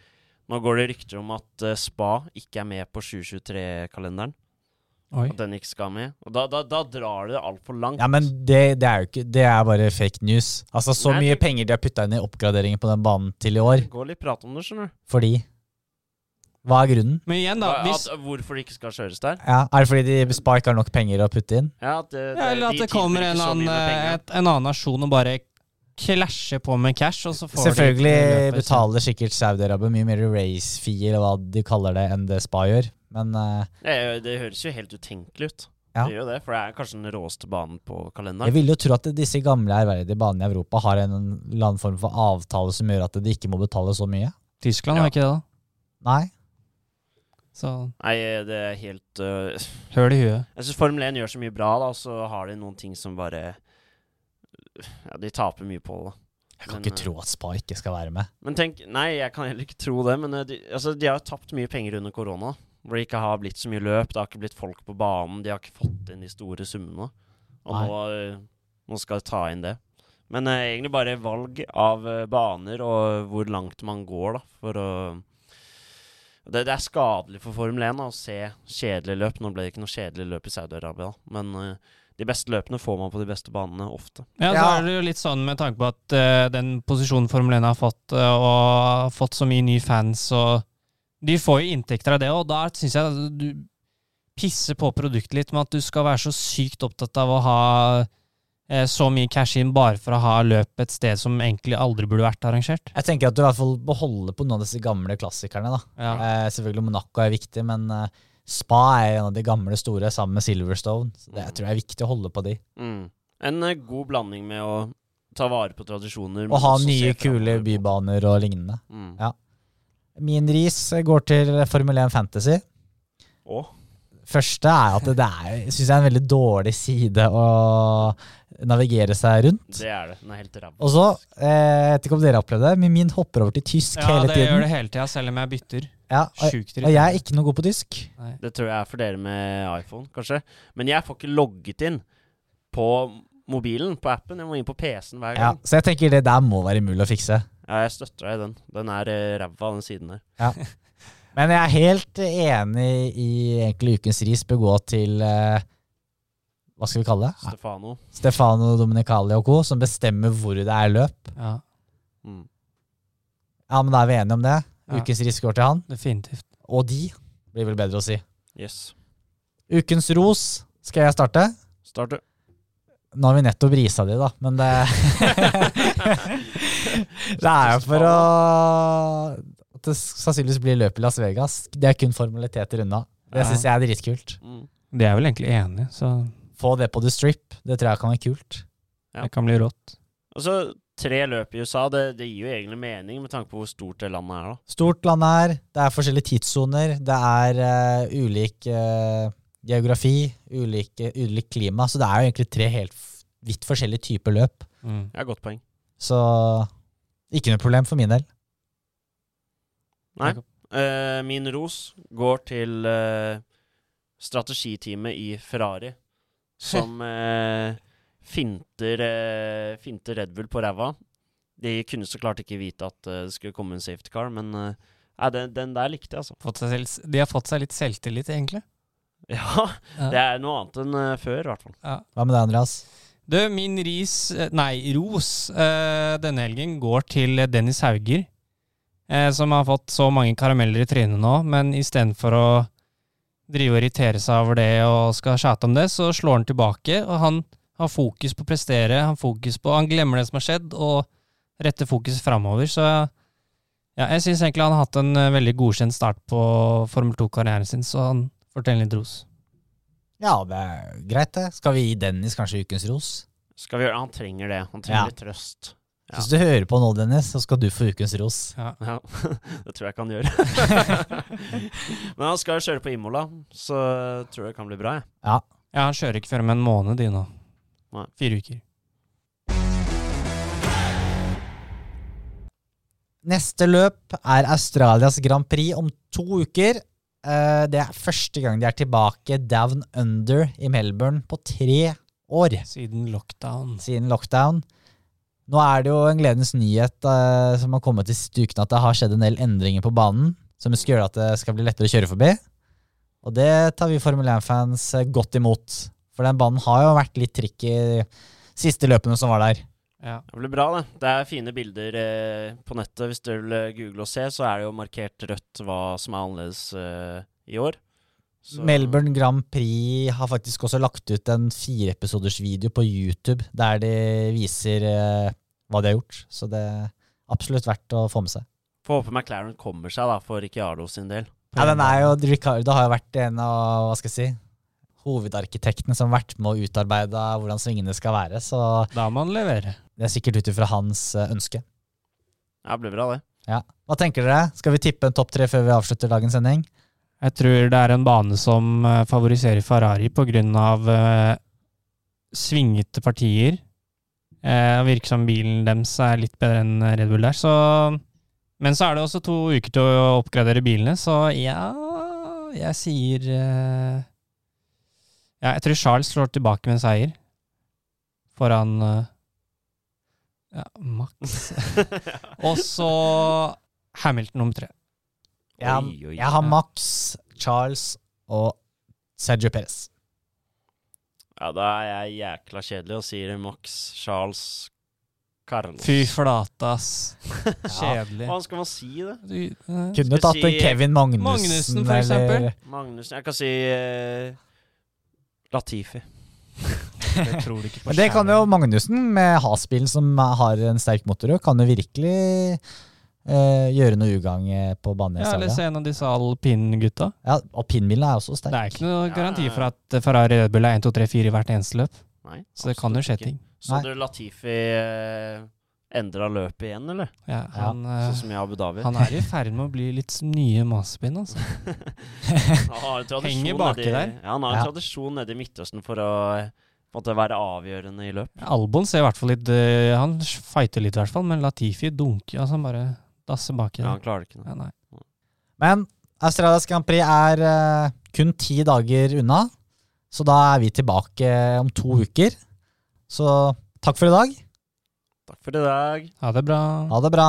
[SPEAKER 4] Nå går det rykter om at eh, Spa ikke er med på 2023-kalenderen.
[SPEAKER 3] Oi.
[SPEAKER 4] At den ikke skal med. Og da, da, da drar det altfor langt.
[SPEAKER 2] Ja, men det, det er jo ikke Det er bare fake news. Altså, så
[SPEAKER 4] Nei,
[SPEAKER 2] mye
[SPEAKER 4] det-
[SPEAKER 2] penger de har putta inn i oppgraderinger på den banen til i år.
[SPEAKER 4] Gå litt prat om det, skjønner du.
[SPEAKER 2] Fordi Hva er grunnen?
[SPEAKER 3] Men igjen, da. Hvis,
[SPEAKER 4] At, hvorfor det ikke skal kjøres der.
[SPEAKER 2] Ja, Er det fordi de Spike har nok penger å putte inn?
[SPEAKER 4] Ja, at det,
[SPEAKER 3] ja, eller at
[SPEAKER 4] de
[SPEAKER 3] det kommer en, annen, eh, et, en annen nasjon og bare klasjer på med cash, og så får
[SPEAKER 2] Selvfølgelig
[SPEAKER 3] de løpet
[SPEAKER 2] betaler sikkert Saudi-Arabia mye mer race fee eller hva de kaller det, enn det Spa gjør. Men uh,
[SPEAKER 4] Det, det høres jo helt utenkelig ut.
[SPEAKER 2] Ja.
[SPEAKER 4] Det gjør det, for det er kanskje den råeste banen på kalenderen.
[SPEAKER 2] jeg vil jo tro at disse gamle ærverdige banene i Europa har en eller annen form for avtale som gjør at de ikke må betale så mye.
[SPEAKER 3] Tyskland
[SPEAKER 4] Ja.
[SPEAKER 3] har ikke det, da.
[SPEAKER 2] Nei.
[SPEAKER 3] Så
[SPEAKER 4] Nei, det er helt uh,
[SPEAKER 3] høl i huet.
[SPEAKER 4] Jeg syns Formel 1 gjør så mye bra, da, og så har de noen ting som bare Ja, de taper mye på det.
[SPEAKER 2] Jeg kan
[SPEAKER 4] Men,
[SPEAKER 2] ikke
[SPEAKER 4] eh,
[SPEAKER 2] tro at Spa ikke skal være med.
[SPEAKER 4] Men tenk Nei, jeg kan heller ikke tro det, men eh, de, altså, de har jo tapt mye penger under korona. Hvor det ikke har blitt så mye løp, det har ikke blitt folk på banen, de har ikke fått inn de store summene. Og nå, eh, nå skal de ta inn det. Men eh, egentlig bare valg av eh, baner og hvor langt man går, da, for å det, det er skadelig for Formel 1 da, å se kjedelige løp. Nå ble det ikke noe kjedelig løp i Saudi-Arabia, men eh, de beste løpene får man på de beste banene ofte.
[SPEAKER 3] Ja, så er det jo litt sånn med tanke på at uh, den posisjonen Formel 1 har fått, uh, og har fått så mye nye fans, og de får jo inntekter av det, og da syns jeg du pisser på produktet litt med at du skal være så sykt opptatt av å ha eh, så mye cash in bare for å ha løp et sted som egentlig aldri burde vært arrangert.
[SPEAKER 2] Jeg tenker at du i hvert fall beholder på noen av disse gamle klassikerne. da.
[SPEAKER 3] Ja.
[SPEAKER 2] Eh, selvfølgelig Monaco er viktig, men eh, Spa er en av de gamle store sammen med Silverstone. Så det, jeg tror det er viktig å holde på de.
[SPEAKER 4] Mm. En eh, god blanding med å ta vare på tradisjoner.
[SPEAKER 2] Og ha nye, kule bybaner og lignende.
[SPEAKER 4] Mm.
[SPEAKER 2] Ja. Min ris går til Formel 1 Fantasy.
[SPEAKER 4] Å,
[SPEAKER 2] Første er at det er, synes jeg er en veldig dårlig side å navigere seg rundt.
[SPEAKER 4] det er det. Den er helt ræva.
[SPEAKER 2] Og så, eh, jeg vet ikke om dere har opplevd det, men min hopper over til tysk
[SPEAKER 3] Ja,
[SPEAKER 2] hele
[SPEAKER 3] det gjør det hele tida, selv om jeg bytter.
[SPEAKER 2] Ja, og,
[SPEAKER 3] Sjukt
[SPEAKER 2] og jeg er ikke noe god på tysk.
[SPEAKER 3] Nei.
[SPEAKER 4] Det tror jeg er for dere med iPhone, kanskje. Men jeg får ikke logget inn på mobilen, på appen. Jeg må inn på PC-en hver
[SPEAKER 2] Ja,
[SPEAKER 4] gang.
[SPEAKER 2] så jeg tenker det der må være mulig å fikse.
[SPEAKER 4] Ja, jeg støtter deg i den. Den er eh, ræva, den siden der. (laughs)
[SPEAKER 2] Men jeg er helt enig i egentlig ukens ris bør gå til eh, Hva skal vi kalle det?
[SPEAKER 4] Stefano.
[SPEAKER 2] Stefano Dominicali og co., som bestemmer hvor det er løp.
[SPEAKER 3] Ja,
[SPEAKER 4] Mm.
[SPEAKER 2] Ja, men da er vi enige om det.
[SPEAKER 3] Ja.
[SPEAKER 2] Ukens ris går til han.
[SPEAKER 3] definitivt.
[SPEAKER 2] Og de, blir vel bedre å si.
[SPEAKER 4] Yes.
[SPEAKER 2] Ukens ros skal jeg starte.
[SPEAKER 4] Start, du.
[SPEAKER 2] Nå har vi nettopp risa de, da, men det (laughs) (laughs) Det er jo for å At det sannsynligvis blir løp i Las Vegas. Det er kun formaliteter unna. Det syns jeg er dritkult.
[SPEAKER 4] Det
[SPEAKER 3] er er vel egentlig enig, så
[SPEAKER 2] Få det på the strip. Det tror jeg kan være kult.
[SPEAKER 4] Ja.
[SPEAKER 3] det kan bli rått.
[SPEAKER 4] Og så tre løp i USA. Det, det gir jo egentlig mening med tanke på hvor stort det landet er, da.
[SPEAKER 2] Stort land er, Det er forskjellige tidssoner. Det er uh, ulik uh, geografi, Ulik ulikt klima. Så det er jo egentlig tre helt vidt forskjellige typer løp.
[SPEAKER 3] Mm.
[SPEAKER 4] Ja, godt poeng.
[SPEAKER 2] Så ikke noe problem for min del.
[SPEAKER 4] Nei. Uh, min ros går til uh, strategiteamet i Ferrari, (laughs) som uh, finter, finter Red Bull på ræva. De kunne så klart ikke vite at det skulle komme en safety car, men nei, den, den der likte jeg, altså.
[SPEAKER 3] Fått seg selv, de har fått seg litt selvtillit, egentlig. (laughs)
[SPEAKER 4] Ja,
[SPEAKER 3] Ja.
[SPEAKER 4] det er noe annet enn før, i hvert fall.
[SPEAKER 2] Hva med deg, Andreas?
[SPEAKER 3] Du, min ris, eh, nei, ros eh, denne helgen går til Dennis Hauger, eh, som har fått så mange karameller i trynet nå, men istedenfor å drive og irritere seg over det og skal tjate om det, så slår han tilbake, og han har fokus på å prestere, han, fokus på, han glemmer det som har skjedd, og retter fokus framover, så ja, jeg syns egentlig han har hatt en veldig godkjent start på Formel 2-karrieren sin, så han fortjener litt ros.
[SPEAKER 2] Ja, det er greit, det. Skal vi gi Dennis kanskje ukens ros?
[SPEAKER 4] Skal vi gjøre Han trenger det. Han trenger
[SPEAKER 2] Ja.
[SPEAKER 4] litt trøst. Ja.
[SPEAKER 2] Hvis du hører på nå, Dennis, så skal du få ukens ros.
[SPEAKER 3] Ja. (laughs)
[SPEAKER 4] Ja, det tror jeg ikke han gjør. (laughs) Men han skal jo kjøre på Imola, så tror jeg det kan bli bra, jeg.
[SPEAKER 3] Ja, han kjører ikke før om en måned, de nå.
[SPEAKER 4] Nei.
[SPEAKER 3] Fire uker.
[SPEAKER 2] Neste løp er Australias Grand Prix om to uker. Eh, Det er første gang de er tilbake down under i Melbourne på tre år
[SPEAKER 3] Siden lockdown.
[SPEAKER 2] siden lockdown. Nå er det jo en gledens nyhet uh, som har kommet til stukene, at det har skjedd en del endringer på banen som skal gjøre at det skal bli lettere å kjøre forbi. Og det tar vi Formel 1-fans eh, godt imot. For den banen har jo vært litt trikk i de siste løpene som var der.
[SPEAKER 3] Ja.
[SPEAKER 4] Det blir bra, det. Det er fine bilder eh, på nettet. Hvis dere vil eh, google og se, så er det jo markert rødt hva som er annerledes eh, i år. Så-
[SPEAKER 2] Melbourne Grand Prix har faktisk også lagt ut en fireepisodersvideo på YouTube der de viser eh, hva de har gjort. Så det er absolutt verdt å få med seg.
[SPEAKER 4] Får håpe McLaren kommer seg, da, for Ricciardo sin del.
[SPEAKER 2] Ja, den er jo, Ricardo har jo vært en av hva skal jeg si, hovedarkitektene som har vært med å utarbeide hvordan svingene skal være. Så
[SPEAKER 3] Da må han levere.
[SPEAKER 2] det er sikkert ut ifra hans eh, ønske.
[SPEAKER 4] Ja, det blir bra, det.
[SPEAKER 2] Ja. Hva tenker dere? Skal vi tippe en topp tre før vi avslutter dagens sending?
[SPEAKER 3] Jeg tror det er en bane som eh, favoriserer Ferrari på grunn av eh, svingete partier. Eh, det virker som bilen deres er litt bedre enn Red Bull der, så Men så er det også to uker til å oppgradere bilene, så ja Jeg sier eh, Ja, jeg tror Charles slår tilbake med en seier foran eh, ja, Max. (laughs) Og så Hamilton nummer tre.
[SPEAKER 2] Jeg,
[SPEAKER 4] Oi, oi,
[SPEAKER 2] jeg har. Max, Charles og Sergio Perez.
[SPEAKER 4] Ja, da er jeg jækla kjedelig og sier Max Charles Carlos.
[SPEAKER 3] Fy flate, ass. (laughs) Kjedelig.
[SPEAKER 4] Hva skal man si, det?
[SPEAKER 3] Du, uh,
[SPEAKER 2] Kunne tatt en
[SPEAKER 4] si-
[SPEAKER 2] Kevin Magnussen,
[SPEAKER 3] Magnussen, for eksempel.
[SPEAKER 4] Magnussen Jeg kan si eh, Latifi.
[SPEAKER 3] det tror du ikke på
[SPEAKER 2] Men det kan jo. Magnussen, med Has-bilen som har en sterk motor, kan jo virkelig eh, gjøre noe ugagn eh, på banen
[SPEAKER 3] Ja, eller se en av disse alpin-gutta.
[SPEAKER 2] Ja, Alpinbilen er også sterk.
[SPEAKER 3] Det er ikke noe
[SPEAKER 4] Ja,
[SPEAKER 3] garanti for at Ferrari Red Bull er 1, 2, 3, 4 i hvert eneste løp.
[SPEAKER 4] Nei,
[SPEAKER 3] Så det kan jo skje ting.
[SPEAKER 4] Så du Latifi eh, endra løpet igjen, eller?
[SPEAKER 3] Ja,
[SPEAKER 2] Ja,
[SPEAKER 3] han, ja.
[SPEAKER 4] Sånn som i Abu Dhabi?
[SPEAKER 3] han er i ferd med å bli litt nye Mazepin, altså. (laughs)
[SPEAKER 4] Han
[SPEAKER 3] Henger baki der.
[SPEAKER 4] Ja, han har en
[SPEAKER 2] Ja.
[SPEAKER 4] tradisjon nede i Midtøsten for å eh, måte være avgjørende i løp.
[SPEAKER 3] Albon ser i hvert fall litt eh, Han fighter litt, i hvert fall, men Latifi dunker. Altså, han bare dasser baki
[SPEAKER 4] Ja, han klarer det ikke.
[SPEAKER 3] Ja, nei.
[SPEAKER 2] Men Australias Grand Prix er uh, kun ti dager unna, så da er vi tilbake om to uker. Så takk for i dag.
[SPEAKER 4] Takk for i dag.
[SPEAKER 3] Ha det bra.
[SPEAKER 2] Ha det bra.